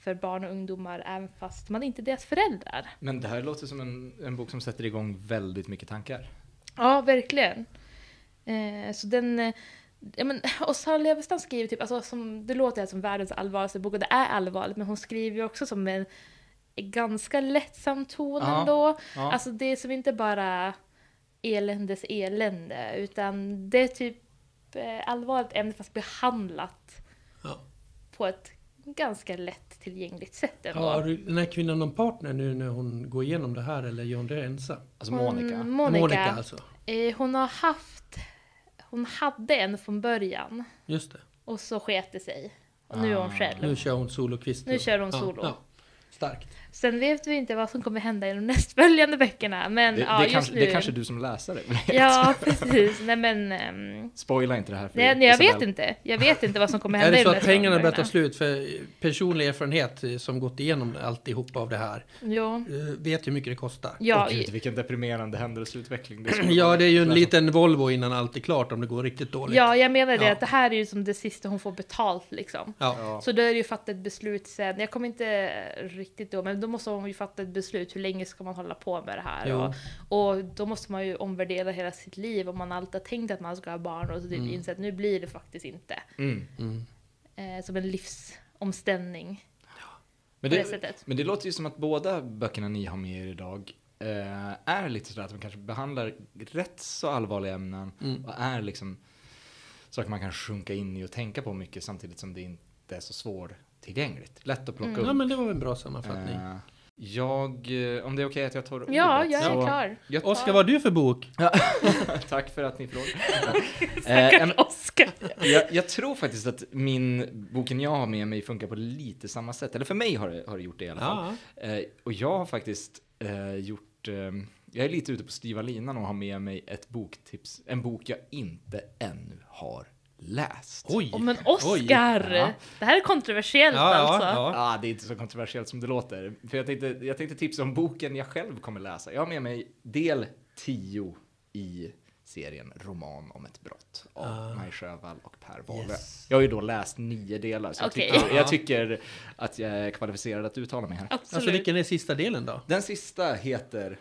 [SPEAKER 2] för barn och ungdomar även fast man inte är deras föräldrar.
[SPEAKER 1] Men det här låter som en, en bok som sätter igång väldigt mycket tankar.
[SPEAKER 2] Ja, verkligen. Eh, så den... eh, Ja, men, och Sara Levestam skriver typ, alltså, som, det låter som världens allvarligaste bok och det är allvarligt men hon skriver ju också som en ganska lättsam ton
[SPEAKER 1] Ja,
[SPEAKER 2] ändå.
[SPEAKER 1] Ja.
[SPEAKER 2] Alltså det är som inte bara eländes elände utan det är typ eh, allvarligt ämne fast behandlat
[SPEAKER 3] Ja.
[SPEAKER 2] på ett ganska lätt tillgängligt sätt ändå.
[SPEAKER 3] Har den här kvinnan någon partner nu när hon går igenom det här eller gör hon det ensam?
[SPEAKER 1] alltså Monica.
[SPEAKER 2] Hon, Monica,
[SPEAKER 3] Monica alltså.
[SPEAKER 2] eh, hon har haft, hon hade en från början
[SPEAKER 3] Just det.
[SPEAKER 2] och så sket det sig. Och nu är hon
[SPEAKER 1] Ah.
[SPEAKER 2] själv.
[SPEAKER 3] Nu kör hon solokvist.
[SPEAKER 2] Nu kör hon
[SPEAKER 3] Ja,
[SPEAKER 2] solo.
[SPEAKER 3] Ja, Starkt.
[SPEAKER 2] Sen vet vi inte vad som kommer hända i de nästföljande böckerna. Men
[SPEAKER 1] Det,
[SPEAKER 2] ja,
[SPEAKER 1] det,
[SPEAKER 2] just
[SPEAKER 1] kanske,
[SPEAKER 2] nu.
[SPEAKER 1] det kanske du som läsare vet.
[SPEAKER 2] Ja, precis. Nej men... ehm,
[SPEAKER 1] Spoila inte det här för
[SPEAKER 2] nej, nej, jag vet inte. Jag vet inte vad som kommer
[SPEAKER 3] Är
[SPEAKER 2] hända
[SPEAKER 3] det
[SPEAKER 2] i
[SPEAKER 3] så
[SPEAKER 2] de
[SPEAKER 3] att pengarna börjar ta
[SPEAKER 2] nästföljande
[SPEAKER 3] slut? För personlig erfarenhet som gått igenom alltihopa av det här.
[SPEAKER 2] Jo.
[SPEAKER 3] eh, Vet hur mycket det kostar.
[SPEAKER 2] Ja,
[SPEAKER 1] Åh, gud, vilken deprimerande händelseutveckling. Det
[SPEAKER 3] Ja, det är ju en liten Volvo innan allt är klart om det går riktigt dåligt.
[SPEAKER 2] ja, jag menar det
[SPEAKER 3] Ja.
[SPEAKER 2] att det här är ju som det sista hon får betalt liksom.
[SPEAKER 3] Ja.
[SPEAKER 1] Ja.
[SPEAKER 2] Så då är det ju fattat ett beslut sen. Jag kommer inte riktigt då, men då måste hon ju fatta ett beslut. Hur länge ska man hålla på med det här? Och, och då måste man ju omvärdera hela sitt liv om man alltid har tänkt att man ska ha barn och så typ
[SPEAKER 3] Mm.
[SPEAKER 2] inse att nu blir det faktiskt inte.
[SPEAKER 1] Mm.
[SPEAKER 3] Mm.
[SPEAKER 2] Eh, som en livsomställning
[SPEAKER 1] Men,
[SPEAKER 2] det
[SPEAKER 1] men det låter ju som att båda böckerna ni har med er idag eh, är lite sådär att de kanske behandlar rätt så allvarliga ämnen
[SPEAKER 3] Mm.
[SPEAKER 1] och är liksom saker man kan sjunka in i och tänka på mycket samtidigt som det inte är så svårtillgängligt. Lätt att plocka
[SPEAKER 2] Mm.
[SPEAKER 3] Ja,
[SPEAKER 1] upp.
[SPEAKER 3] men det var en bra sammanfattning.
[SPEAKER 1] Eh, jag, eh, om det är okej att jag tar ordet.
[SPEAKER 2] Ja, jag är
[SPEAKER 1] så-
[SPEAKER 2] klar.
[SPEAKER 1] Jag,
[SPEAKER 3] Oskar, vad har du för bok?
[SPEAKER 1] tack för att ni frågar. Eh,
[SPEAKER 2] Stackars
[SPEAKER 1] en-
[SPEAKER 2] Oskar.
[SPEAKER 1] jag, jag tror faktiskt att min, boken jag har med mig funkar på lite samma sätt. Eller för mig har det, har det gjort det i alla fall.
[SPEAKER 3] Ja.
[SPEAKER 1] Eh, och jag har faktiskt eh, gjort, eh, jag är lite ute på styva linan och har med mig ett boktips, en bok jag inte ännu har läst.
[SPEAKER 3] Oj!
[SPEAKER 2] Oh, men
[SPEAKER 3] Oj.
[SPEAKER 2] Oskar!
[SPEAKER 1] Ja.
[SPEAKER 2] Det här är kontroversiellt
[SPEAKER 3] Ja, ja,
[SPEAKER 2] alltså.
[SPEAKER 3] ja.
[SPEAKER 1] Ah, det är inte så kontroversiellt som det låter. För jag tänkte, jag tänkte tipsa om boken jag själv kommer läsa. Jag har med mig del 10 i serien Roman om ett brott av
[SPEAKER 3] Ah.
[SPEAKER 1] Maj Sjöwall och Per Wahlöö.
[SPEAKER 3] Yes.
[SPEAKER 1] Jag har ju då läst nio delar, så jag,
[SPEAKER 2] Okej.
[SPEAKER 1] tycker,
[SPEAKER 3] Ja.
[SPEAKER 1] jag tycker att jag är kvalificerad att uttala mig här.
[SPEAKER 2] Absolut.
[SPEAKER 3] Alltså vilken är sista delen då?
[SPEAKER 1] Den sista heter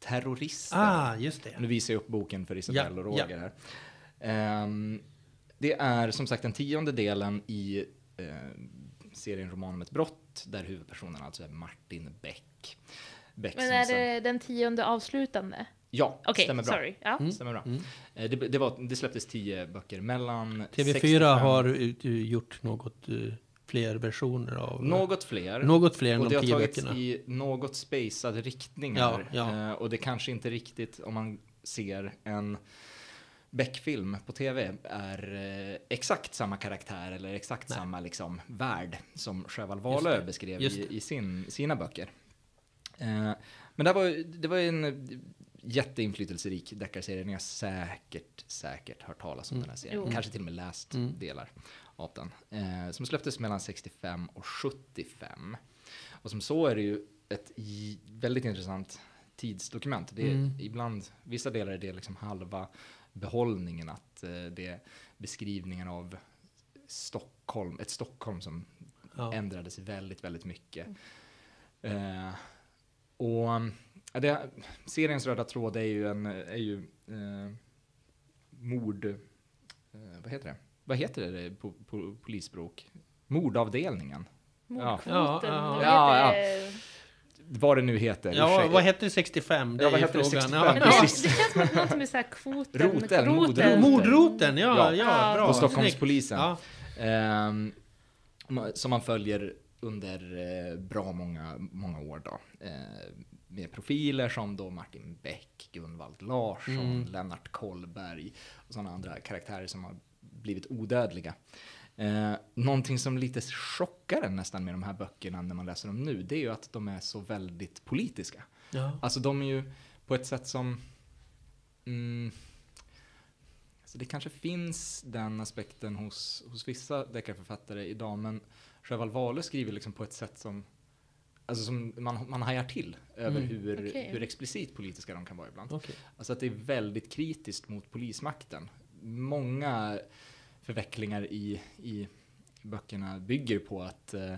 [SPEAKER 1] Terrorister.
[SPEAKER 3] Ah, just det.
[SPEAKER 1] Nu visar jag upp boken för Isabelle
[SPEAKER 3] Ja,
[SPEAKER 1] och Roger här. Ehm, det är som sagt den tionde delen i eh, serien Roman om ett brott, där huvudpersonen alltså är Martin Beck. Beck
[SPEAKER 2] Men är
[SPEAKER 1] sen-
[SPEAKER 2] det den tionde avslutande?
[SPEAKER 1] Ja,
[SPEAKER 2] Okej,
[SPEAKER 1] stämmer bra.
[SPEAKER 2] sorry. Ja.
[SPEAKER 3] Mm.
[SPEAKER 1] Stämmer bra.
[SPEAKER 3] Mm.
[SPEAKER 1] Eh, Det, det, var, det släpptes tio böcker mellan
[SPEAKER 3] TV4
[SPEAKER 1] 65
[SPEAKER 3] har gjort något uh, fler versioner av...
[SPEAKER 1] Något fler.
[SPEAKER 3] något fler än
[SPEAKER 1] och
[SPEAKER 3] de
[SPEAKER 1] det har
[SPEAKER 3] tio
[SPEAKER 1] tagits
[SPEAKER 3] böckerna.
[SPEAKER 1] i något spacade riktningar.
[SPEAKER 3] Ja, ja.
[SPEAKER 1] Eh, och det kanske inte riktigt, om man ser en Beck-film på tv, är eh, exakt samma karaktär eller exakt
[SPEAKER 3] Nej.
[SPEAKER 1] samma liksom, värld som Sjöwall Wahlöö beskrev i, i sin, sina böcker. Eh, men det var, det var en jätteinflytelserik deckarserie. Ni har säkert, säkert hört talas om
[SPEAKER 3] Mm.
[SPEAKER 1] den här serien.
[SPEAKER 2] Jo.
[SPEAKER 1] Kanske till och med läst
[SPEAKER 3] Mm.
[SPEAKER 1] delar av den. Eh, som släpptes mellan 65 och 75. Och som så är det ju ett väldigt intressant tidsdokument. Det är
[SPEAKER 3] Mm.
[SPEAKER 1] ibland, vissa delar är det liksom halva behållningen att eh, det är beskrivningen av Stockholm, ett Stockholm som
[SPEAKER 3] Ja.
[SPEAKER 1] ändrades väldigt, väldigt mycket. Eh, och ja, det, seriens röda tråd är ju en, är ju eh, mord, eh, vad heter det? Vad heter det på, på polisspråk? Mordavdelningen.
[SPEAKER 2] Mordkvoten.
[SPEAKER 3] Ja, ja,
[SPEAKER 2] vad
[SPEAKER 1] ja.
[SPEAKER 2] Heter det?
[SPEAKER 1] Vad det nu heter.
[SPEAKER 3] Ja,
[SPEAKER 1] Ursäkta.
[SPEAKER 3] vad hette det 65? Det
[SPEAKER 1] Ja,
[SPEAKER 3] är
[SPEAKER 1] vad
[SPEAKER 3] ju
[SPEAKER 1] heter det
[SPEAKER 3] frågan.
[SPEAKER 1] 65?
[SPEAKER 2] Men
[SPEAKER 3] Ja.
[SPEAKER 2] det, känns som att något med så här kvoten.
[SPEAKER 1] Roten,
[SPEAKER 2] roten.
[SPEAKER 1] mordroten.
[SPEAKER 3] Ja,
[SPEAKER 1] Ja.
[SPEAKER 3] ja, bra.
[SPEAKER 1] På. Stockholmspolisen.
[SPEAKER 3] Ja.
[SPEAKER 1] Ma- som man följer under eh, bra många, många år då. Eh, med profiler som då Martin Beck, Gunvald Larsson,
[SPEAKER 3] Mm.
[SPEAKER 1] Lennart Kollberg och sådana andra karaktärer som har blivit odödliga. Eh, någonting som lite chockar en nästan med de här böckerna när man läser dem nu, det är ju att de är så väldigt politiska.
[SPEAKER 3] Ja.
[SPEAKER 1] Alltså de är ju på ett sätt som... Mm, alltså det kanske finns den aspekten hos, hos vissa deckarförfattare idag, men Sjöwall Wahlöö skriver liksom på ett sätt som, alltså som man, man hajar till över
[SPEAKER 3] Mm.
[SPEAKER 1] hur,
[SPEAKER 2] Okej.
[SPEAKER 1] hur explicit politiska de kan vara ibland.
[SPEAKER 3] Okej.
[SPEAKER 1] Alltså att det är väldigt kritiskt mot polismakten. Många förvecklingar i, i böckerna bygger på att eh,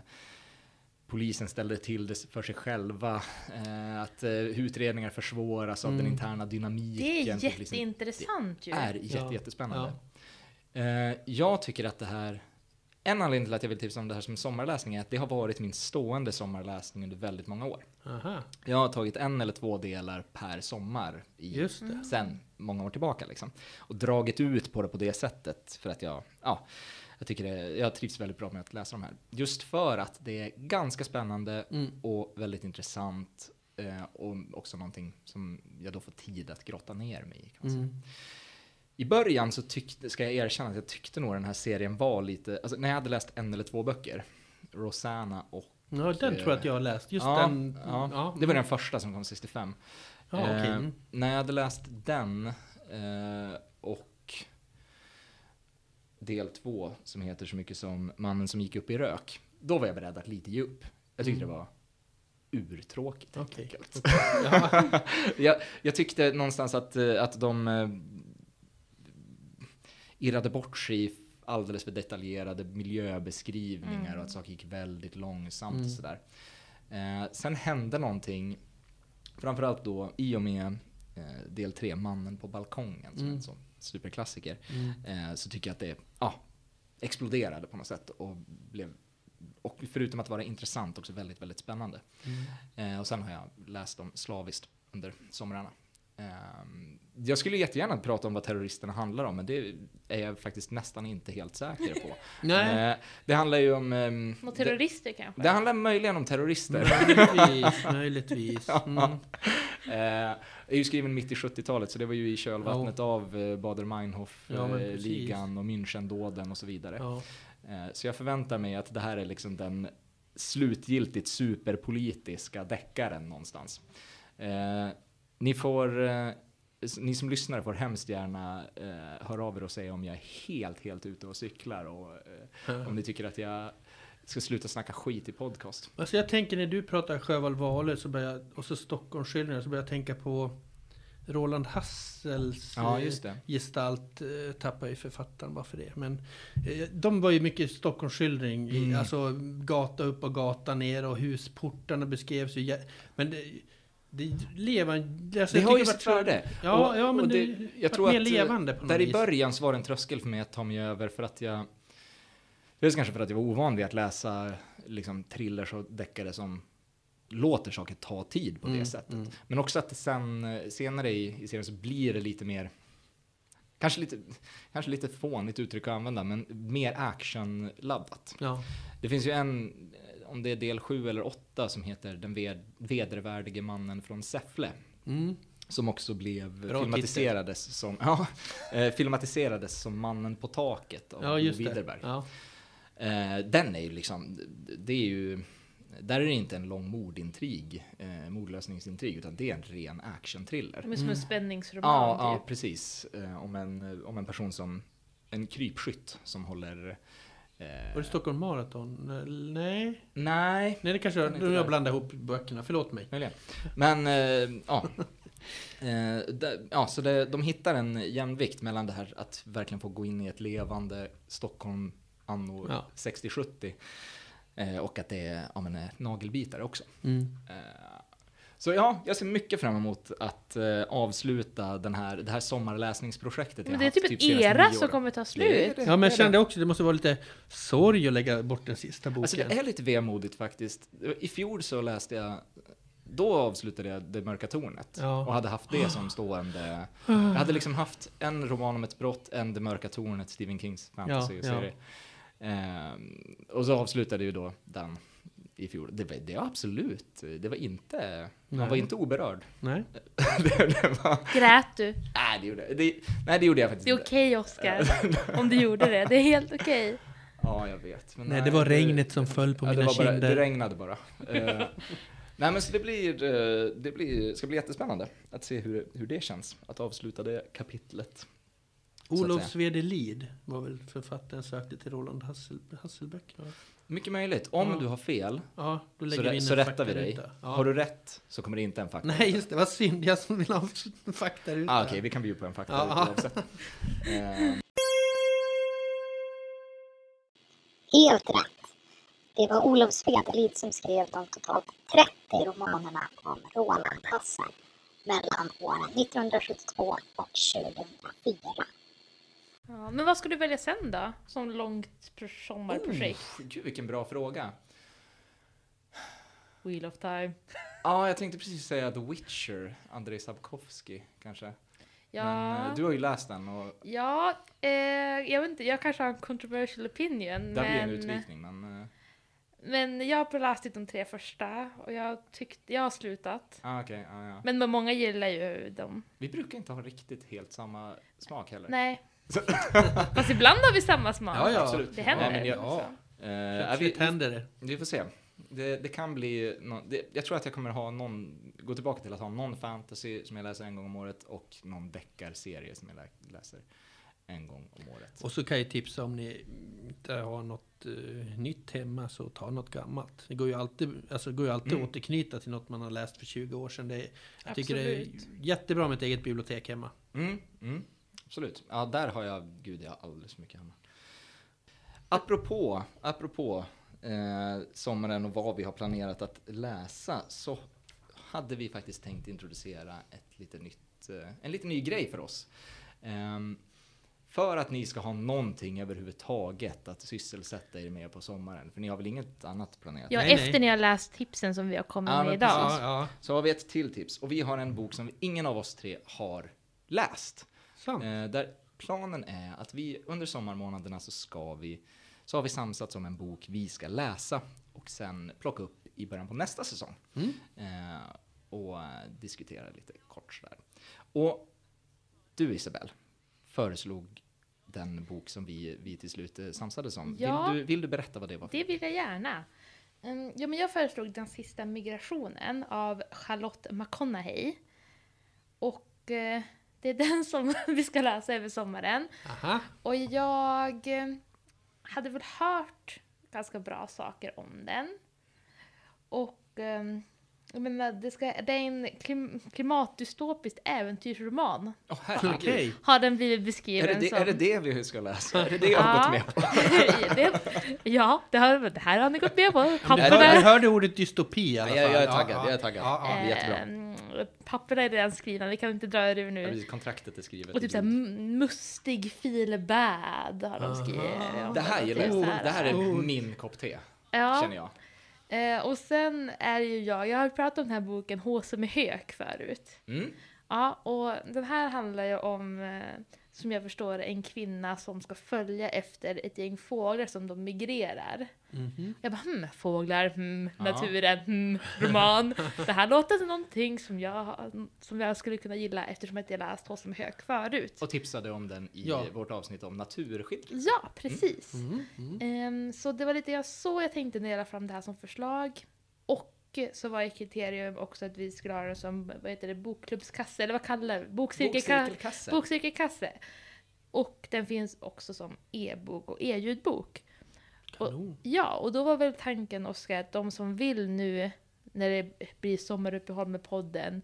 [SPEAKER 1] polisen ställde till det för sig själva, eh, att eh, utredningar försvåras av den
[SPEAKER 3] Mm.
[SPEAKER 1] interna dynamiken.
[SPEAKER 2] Det är jätteintressant ju.
[SPEAKER 1] Det är jätte,
[SPEAKER 3] Ja.
[SPEAKER 1] jättespännande. Eh, jag tycker att det här, en anledning till att jag vill tipsa om det här som sommarläsning är att det har varit min stående sommarläsning under väldigt många år.
[SPEAKER 3] Aha,
[SPEAKER 1] Jag har tagit en eller två delar per sommar i sen många år tillbaka liksom. Och dragit ut på det på det sättet för att jag, ja, jag tycker det, jag trivs väldigt bra med att läsa de här. Just för att det är ganska spännande
[SPEAKER 3] Mm.
[SPEAKER 1] och väldigt intressant eh, och också någonting som jag då får tid att grotta ner mig i. Kan man säga.
[SPEAKER 3] Mm.
[SPEAKER 1] I början så tyckte, ska jag erkänna att jag tyckte nog den här serien var lite, alltså när jag hade läst en eller två böcker, Rosanna och
[SPEAKER 3] Ja, den tror jag att jag har läst. Just
[SPEAKER 1] ja,
[SPEAKER 3] den.
[SPEAKER 1] ja, det var den första som kom 65.
[SPEAKER 3] Ja.
[SPEAKER 1] Eh,
[SPEAKER 3] Mm.
[SPEAKER 1] när jag hade läst den eh, och del två som heter så mycket som Mannen som gick upp i rök, då var jag beredd att lite ge upp. Jag tyckte
[SPEAKER 3] Mm.
[SPEAKER 1] det var urtråkigt helt
[SPEAKER 3] Okej.
[SPEAKER 1] enkelt.
[SPEAKER 3] Ja.
[SPEAKER 1] jag, jag tyckte någonstans att, eh, att de eh, irrade bort sig alldeles för detaljerade miljöbeskrivningar
[SPEAKER 2] Mm.
[SPEAKER 1] och att saker gick väldigt långsamt
[SPEAKER 3] Mm.
[SPEAKER 1] och sådär. Eh, sen hände någonting, framförallt då i och med eh, del tre, Mannen på balkongen, som är
[SPEAKER 3] Mm.
[SPEAKER 1] en sån superklassiker,
[SPEAKER 3] Mm.
[SPEAKER 1] eh, så tycker jag att det ja, exploderade på något sätt och blev, och förutom att vara intressant, också väldigt, väldigt spännande.
[SPEAKER 3] Mm.
[SPEAKER 1] Eh, och sen har jag läst dem slaviskt under somrarna. Ehm, jag skulle jättegärna prata om vad terroristerna handlar om, men det är jag faktiskt nästan inte helt säker på.
[SPEAKER 3] Nej.
[SPEAKER 1] Eh, det handlar ju om... ehm,
[SPEAKER 2] Några
[SPEAKER 1] det,
[SPEAKER 2] terrorister kanske?
[SPEAKER 1] det handlar möjligen om terrorister.
[SPEAKER 3] Möjligtvis, möjligtvis. Mm.
[SPEAKER 1] Eh, är ju skriven mitt i 70-talet, så det var ju i kölvattnet av eh,
[SPEAKER 3] Ja, men precis.
[SPEAKER 1] Bader-Meinhof-ligan och Münchendåden och så vidare.
[SPEAKER 3] Ja.
[SPEAKER 1] Eh, så jag förväntar mig att det här är liksom den slutgiltigt superpolitiska deckaren någonstans. Ni får, eh, ni som lyssnar får hemskt gärna eh, höra av er och säga om jag är helt, helt ute och cyklar och eh, om ni tycker att jag ska sluta snacka skit i podcast.
[SPEAKER 3] Alltså jag tänker när du pratar Sjöwall Wahlöö så börjar jag, och så Stockholmsskildringar så börjar jag tänka på Roland Hassels
[SPEAKER 1] Ja,
[SPEAKER 3] eh, gestalt eh, tappar ju författaren bara för det. Men eh, de var ju mycket Stockholmsskildring.
[SPEAKER 1] Mm.
[SPEAKER 3] Alltså gata upp och gata ner och husportarna beskrevs ju. Men det, det lever... Alltså,
[SPEAKER 1] Det har ju sitt värde.
[SPEAKER 3] Ja,
[SPEAKER 1] Och-
[SPEAKER 3] ja men det,
[SPEAKER 1] det- jag tror
[SPEAKER 3] mer
[SPEAKER 1] att, eh,
[SPEAKER 3] levande på något
[SPEAKER 1] Där i
[SPEAKER 3] vis.
[SPEAKER 1] början så var det en tröskel för mig att ta mig över för att jag... Dels kanske för att jag var ovan vid att läsa liksom, thrillers och deckare som låter saker ta tid på det
[SPEAKER 3] Mm,
[SPEAKER 1] sättet.
[SPEAKER 3] mm.
[SPEAKER 1] Men också att det sen, eh, senare i, i serien så blir det lite mer Kanske lite, kanske lite fånigt uttryck att använda, men mer actionladdat.
[SPEAKER 3] Ja.
[SPEAKER 1] Det finns ju en, om det är del sju eller åtta, som heter Den ved, vedervärdige mannen från Säffle.
[SPEAKER 3] Mm.
[SPEAKER 1] Som också blev
[SPEAKER 3] Bra
[SPEAKER 1] filmatiserades som, ja, eh, filmatiserades som Mannen på taket av
[SPEAKER 3] Ja,
[SPEAKER 1] Bo. Widerberg.
[SPEAKER 3] Ja.
[SPEAKER 1] Eh, den är ju liksom, det är ju, där är det inte en lång mordintrig, eh, mordlösningsintrig, utan det är en ren actionthriller.
[SPEAKER 2] Som en
[SPEAKER 3] Mm.
[SPEAKER 2] spänningsroman
[SPEAKER 1] Ja, ja,
[SPEAKER 2] typ.
[SPEAKER 1] precis. Eh, om, en, om en person som, en krypskytt som håller... Eh,
[SPEAKER 3] Var det Stockholm Marathon? Nej?
[SPEAKER 1] Nej,
[SPEAKER 3] Nej, det kanske
[SPEAKER 1] Den
[SPEAKER 3] jag... Nu jag
[SPEAKER 1] där.
[SPEAKER 3] blandat ihop böckerna, förlåt mig.
[SPEAKER 1] möjligen. Men, eh, ja. Eh, det, ja, så det, de hittar en jämvikt mellan det här att verkligen få gå in i ett levande Stockholm anno
[SPEAKER 3] Ja.
[SPEAKER 1] 60-70 eh, och att det är ja, men, nagelbitare också.
[SPEAKER 3] Mm.
[SPEAKER 1] Eh, Så ja, jag ser mycket fram emot att eh, avsluta den här, det här sommarläsningsprojektet
[SPEAKER 2] Men det är typ en
[SPEAKER 1] senaste
[SPEAKER 2] era som kommer ta
[SPEAKER 1] Det
[SPEAKER 2] slut.
[SPEAKER 1] det.
[SPEAKER 3] Ja, men jag
[SPEAKER 1] det.
[SPEAKER 3] kände också det måste vara lite sorg att lägga bort den sista boken.
[SPEAKER 1] Alltså det är lite vemodigt faktiskt. I fjol så läste jag, då avslutade jag Det mörka tornet
[SPEAKER 3] Ja.
[SPEAKER 1] och hade haft det som stående. Jag hade liksom haft en roman om ett brott, en Det mörka tornet, Stephen Kings fantasy-serie. Ehm, och så avslutade ju då den i fjol. Det var, det var absolut, det var inte, man
[SPEAKER 3] Nej.
[SPEAKER 1] var inte oberörd.
[SPEAKER 3] Nej?
[SPEAKER 1] det, det var,
[SPEAKER 2] Grät du?
[SPEAKER 1] nej, det gjorde, det, nej, det gjorde jag faktiskt
[SPEAKER 2] Det är
[SPEAKER 1] inte.
[SPEAKER 2] okej Oskar. Om du gjorde det. Det är helt okej.
[SPEAKER 1] Ja, jag vet. Men
[SPEAKER 3] Nej, det var regnet som föll på
[SPEAKER 1] ja, det
[SPEAKER 3] mina
[SPEAKER 1] var bara,
[SPEAKER 3] kinder.
[SPEAKER 1] Det regnade bara. Eh, nej, men så det blir, eh, det blir, ska bli jättespännande att se hur, hur det känns att avsluta det kapitlet.
[SPEAKER 3] Olof
[SPEAKER 1] säga.
[SPEAKER 3] Swedelid var väl författaren sökte till Roland Hassel, Hasselböckerna?
[SPEAKER 1] Mycket möjligt. Om
[SPEAKER 3] Ja.
[SPEAKER 1] du har fel
[SPEAKER 3] Ja, då
[SPEAKER 1] så, rä-
[SPEAKER 3] in
[SPEAKER 1] så
[SPEAKER 3] en
[SPEAKER 1] rättar vi dig.
[SPEAKER 3] Ja.
[SPEAKER 1] Har du rätt så kommer det inte en fakta.
[SPEAKER 3] Nej, just det. Vad synd. Jag som vill ha en faktaruta.
[SPEAKER 1] Ah, Okej, vi kan bjuda på en fakta
[SPEAKER 3] Ja.
[SPEAKER 1] oavsett. Eh,
[SPEAKER 4] Helt rätt. Det var Olof Swedelid som skrev de totalt 30 romanerna om Roland Hassel mellan åren 1972 och 2004.
[SPEAKER 2] Ja, men vad ska du välja sen då? Som långt pro- sommarprojekt?
[SPEAKER 1] oh, gud, vilken bra fråga.
[SPEAKER 2] Wheel of time.
[SPEAKER 1] Ja, jag tänkte precis säga The Witcher, Andrei Sapkowski kanske.
[SPEAKER 2] Ja,
[SPEAKER 1] Men, eh, du har ju läst den och
[SPEAKER 2] ja eh, jag vet inte, jag kanske har en controversial opinion.
[SPEAKER 1] där blir en utvikning. Men, eh,
[SPEAKER 2] men jag har läst de tre första och jag tyckte, jag har slutat.
[SPEAKER 1] ah, okej, ja, ja.
[SPEAKER 2] Men många gillar ju dem.
[SPEAKER 1] Vi brukar inte ha riktigt helt samma smak heller.
[SPEAKER 2] Nej. Fast ibland har vi samma smak.
[SPEAKER 3] Ja, ja.
[SPEAKER 1] Absolut.
[SPEAKER 2] Det händer.
[SPEAKER 1] Ja, men jag- ja,
[SPEAKER 3] Plötsligt
[SPEAKER 1] vi,
[SPEAKER 3] händer det.
[SPEAKER 1] vi får se. Det, det kan bli, nå- det, jag tror att jag kommer ha någon, gå tillbaka till att ha någon fantasy som jag läser en gång om året och någon deckarserie som jag lä- läser en gång om året.
[SPEAKER 3] Och så kan jag tipsa om ni inte har något eh, nytt hemma så ta något gammalt. Det går ju alltid, alltså, går ju alltid
[SPEAKER 1] Mm.
[SPEAKER 3] att återknyta till något man har läst för 20 år sedan. Det jag tycker det är
[SPEAKER 2] Absolut.
[SPEAKER 3] jättebra med ett eget bibliotek hemma.
[SPEAKER 1] Mm, mm, absolut. Ja, där har jag, gud jag har alldeles för mycket hemma. Apropå, apropå eh, sommaren och vad vi har planerat att läsa så hade vi faktiskt tänkt introducera ett lite nytt, eh, en lite ny grej för oss. Ehm, För att ni ska ha någonting överhuvudtaget att sysselsätta er med på sommaren. För ni har väl inget annat planerat?
[SPEAKER 2] Ja,
[SPEAKER 3] Nej,
[SPEAKER 2] efter
[SPEAKER 3] nej.
[SPEAKER 2] ni har läst tipsen som vi har kommit
[SPEAKER 1] Ja,
[SPEAKER 2] med idag.
[SPEAKER 3] Ja, ja.
[SPEAKER 1] Så har vi ett till tips. Och vi har en bok som ingen av oss tre har läst.
[SPEAKER 3] Sant.
[SPEAKER 1] Eh, där planen är att vi under sommarmånaderna så ska vi, så har vi samsats om en bok vi ska läsa och sen plocka upp i början på nästa säsong.
[SPEAKER 3] Mm.
[SPEAKER 1] Eh, och diskutera lite kort sådär. Och du Isabel föreslog den bok som vi, vi till slut eh, samsades om.
[SPEAKER 2] Ja.
[SPEAKER 1] Vill, du, vill du berätta vad det var? För?
[SPEAKER 2] Det vill jag gärna. Mm, Ja, men jag föreslog Den sista migrationen av Charlotte McConaughey. Och eh, det är den som vi ska läsa över sommaren.
[SPEAKER 3] Aha.
[SPEAKER 2] Och jag eh, hade väl hört ganska bra saker om den. Och ehm, jag menar, det, ska, det är en klim, klimatdystopisk äventyrsroman.
[SPEAKER 1] Åh, herregud.
[SPEAKER 3] Okej.
[SPEAKER 2] Har den blivit
[SPEAKER 1] Är
[SPEAKER 2] beskriven
[SPEAKER 1] det, det,
[SPEAKER 2] som.
[SPEAKER 1] är det det vi ska läsa? Är det det jag har gått med på?
[SPEAKER 2] det, ja, det, har, det här har ni gått med på.
[SPEAKER 3] Hör, du hörde ordet dystopi i alla fall?
[SPEAKER 1] Jag, jag är taggad,
[SPEAKER 3] ja.
[SPEAKER 1] jag är taggad.
[SPEAKER 3] Ja, ja.
[SPEAKER 1] är jättebra.
[SPEAKER 2] Papperna är redan skrivna, vi kan inte dra ur
[SPEAKER 1] Ja,
[SPEAKER 2] nu.
[SPEAKER 1] precis, kontraktet är skrivet.
[SPEAKER 2] Och typ såhär mustig feel bad har de skrivit. Om
[SPEAKER 1] Det här gillar jag. Det här är min kopp te,
[SPEAKER 2] ja.
[SPEAKER 1] känner jag.
[SPEAKER 2] Eh, och sen är det ju jag, jag har pratat om den här boken H som är hök förut.
[SPEAKER 1] Mm.
[SPEAKER 2] Ja, och den här handlar ju om, eh, som jag förstår en kvinna som ska följa efter ett gäng fåglar som de migrerar.
[SPEAKER 3] Mhm.
[SPEAKER 2] Jag bara hmm, fåglar, hmm,
[SPEAKER 1] Ja.
[SPEAKER 2] naturen, hmm, roman. Det här låter som någonting som jag, som jag skulle kunna gilla eftersom jag inte läst H som är hök förut.
[SPEAKER 1] Och tipsade om den i
[SPEAKER 3] Ja.
[SPEAKER 1] vårt avsnitt om naturskildring.
[SPEAKER 2] Ja, precis.
[SPEAKER 3] Mm, mm.
[SPEAKER 2] Ehm, så det var lite jag så jag tänkte när jag la fram det här som förslag. Och så var ett kriterium också att vi skulle ha den som vad heter det, bokklubbskasse, eller vad kallar det? Bokcirkelkasse.
[SPEAKER 1] Bokcirkelkasse.
[SPEAKER 2] Bokcirkelkasse. Och den finns också som e-bok och e-ljudbok.
[SPEAKER 3] Kanon.
[SPEAKER 2] Ja, och då var väl tanken Oskar att de som vill nu när det blir sommaruppehåll med podden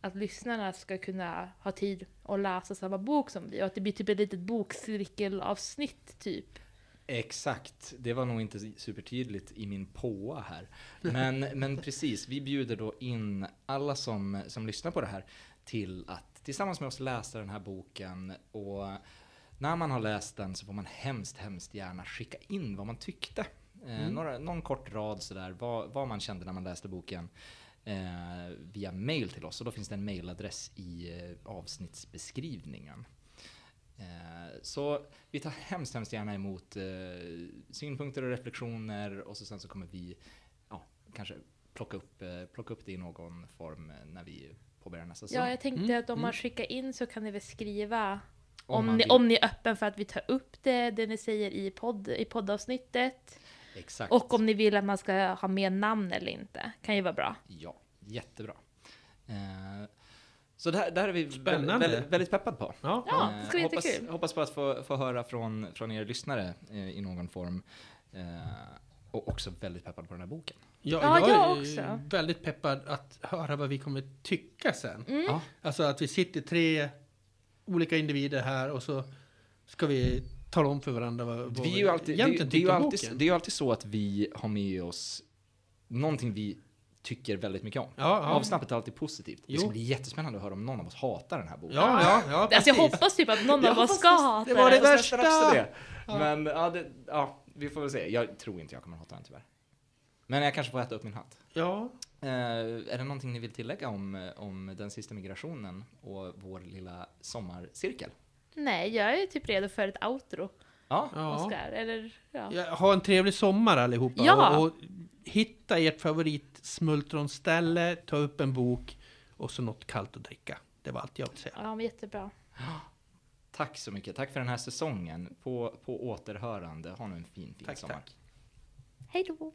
[SPEAKER 2] att lyssnarna ska kunna ha tid att läsa samma bok som vi och att det blir typ ett litet bokcirkelavsnitt typ.
[SPEAKER 1] Exakt, det var nog inte supertydligt i min påa här. Men, men precis, vi bjuder då in alla som, som lyssnar på det här till att tillsammans med oss läsa den här boken. Och när man har läst den så får man hemskt, hemskt gärna skicka in vad man tyckte. Eh,
[SPEAKER 3] Mm.
[SPEAKER 1] några, någon kort rad sådär, vad, vad man kände när man läste boken. Eh, via mail till oss och då finns det en mailadress i eh, avsnittsbeskrivningen. Eh, så vi tar hemskt, hemskt gärna emot eh, synpunkter och reflektioner och så sen så kommer vi ja, kanske plocka upp, eh, plocka upp det i någon form när vi påbörjar nästa säsong.
[SPEAKER 2] Ja, jag tänkte
[SPEAKER 3] Mm,
[SPEAKER 2] att om man
[SPEAKER 3] mm.
[SPEAKER 2] skickar in så kan ni väl skriva
[SPEAKER 1] Om
[SPEAKER 2] om,
[SPEAKER 1] man
[SPEAKER 2] ni,
[SPEAKER 1] vill.
[SPEAKER 2] om ni är öppen för att vi tar upp det, det ni säger i, podd, i poddavsnittet.
[SPEAKER 1] Exakt.
[SPEAKER 2] Och om ni vill att man ska ha med namn eller inte. Kan ju vara bra.
[SPEAKER 1] Ja, jättebra. Eh, så det här, det här är vi
[SPEAKER 3] Spännande.
[SPEAKER 1] väldigt, väldigt peppad på.
[SPEAKER 3] Ja.
[SPEAKER 2] Ja, det ska bli
[SPEAKER 1] hoppas,
[SPEAKER 2] jättekul.
[SPEAKER 1] hoppas på att få, få höra från, från er lyssnare eh, i någon form. Eh, och också väldigt peppad på den här boken.
[SPEAKER 3] Ja,
[SPEAKER 2] Ja,
[SPEAKER 3] jag
[SPEAKER 2] jag
[SPEAKER 3] är
[SPEAKER 2] också.
[SPEAKER 3] väldigt peppad att höra vad vi kommer tycka sen.
[SPEAKER 2] Mm.
[SPEAKER 1] Ja,
[SPEAKER 3] Alltså att vi sitter tre olika individer här och så ska vi tala om för varandra vad, vad
[SPEAKER 1] vi är ju alltid, det,
[SPEAKER 3] egentligen
[SPEAKER 1] det, är ju
[SPEAKER 3] tycker om
[SPEAKER 1] alltid,
[SPEAKER 3] boken.
[SPEAKER 1] det är ju alltid så att vi har med oss någonting vi tycker väldigt mycket om.
[SPEAKER 3] Ja, ja.
[SPEAKER 1] Avsnappet är alltid positivt. Det ska
[SPEAKER 3] Jo.
[SPEAKER 1] bli jättespännande att höra om någon av oss hatar den här boken.
[SPEAKER 3] Ja, ja, ja,
[SPEAKER 2] Alltså jag hoppas typ att någon
[SPEAKER 1] Jag
[SPEAKER 2] av oss ska
[SPEAKER 1] det-
[SPEAKER 2] hata
[SPEAKER 3] det var det värsta!
[SPEAKER 1] det. Men ja, det, ja, vi får väl se. Jag tror inte jag kommer hata den tyvärr. Men jag kanske får äta upp min hatt.
[SPEAKER 3] Ja,
[SPEAKER 1] Eh, är det någonting ni vill tillägga om, om den sista migrationen och vår lilla sommarcirkel?
[SPEAKER 2] Nej, jag är typ redo för ett outro,
[SPEAKER 3] Ja.
[SPEAKER 2] Oskar. Eller, ja.
[SPEAKER 3] ja. Ha en trevlig sommar allihopa.
[SPEAKER 2] Ja.
[SPEAKER 3] Och, och hitta ert favoritsmultronställe, ta upp en bok och så något kallt att dricka. Det var allt jag vill säga.
[SPEAKER 2] ja, men jättebra.
[SPEAKER 1] tack så mycket. Tack för den här säsongen. På, på återhörande. Ha nu en fin, fin
[SPEAKER 3] Tack,
[SPEAKER 1] sommar.
[SPEAKER 3] tack.
[SPEAKER 2] Hej då!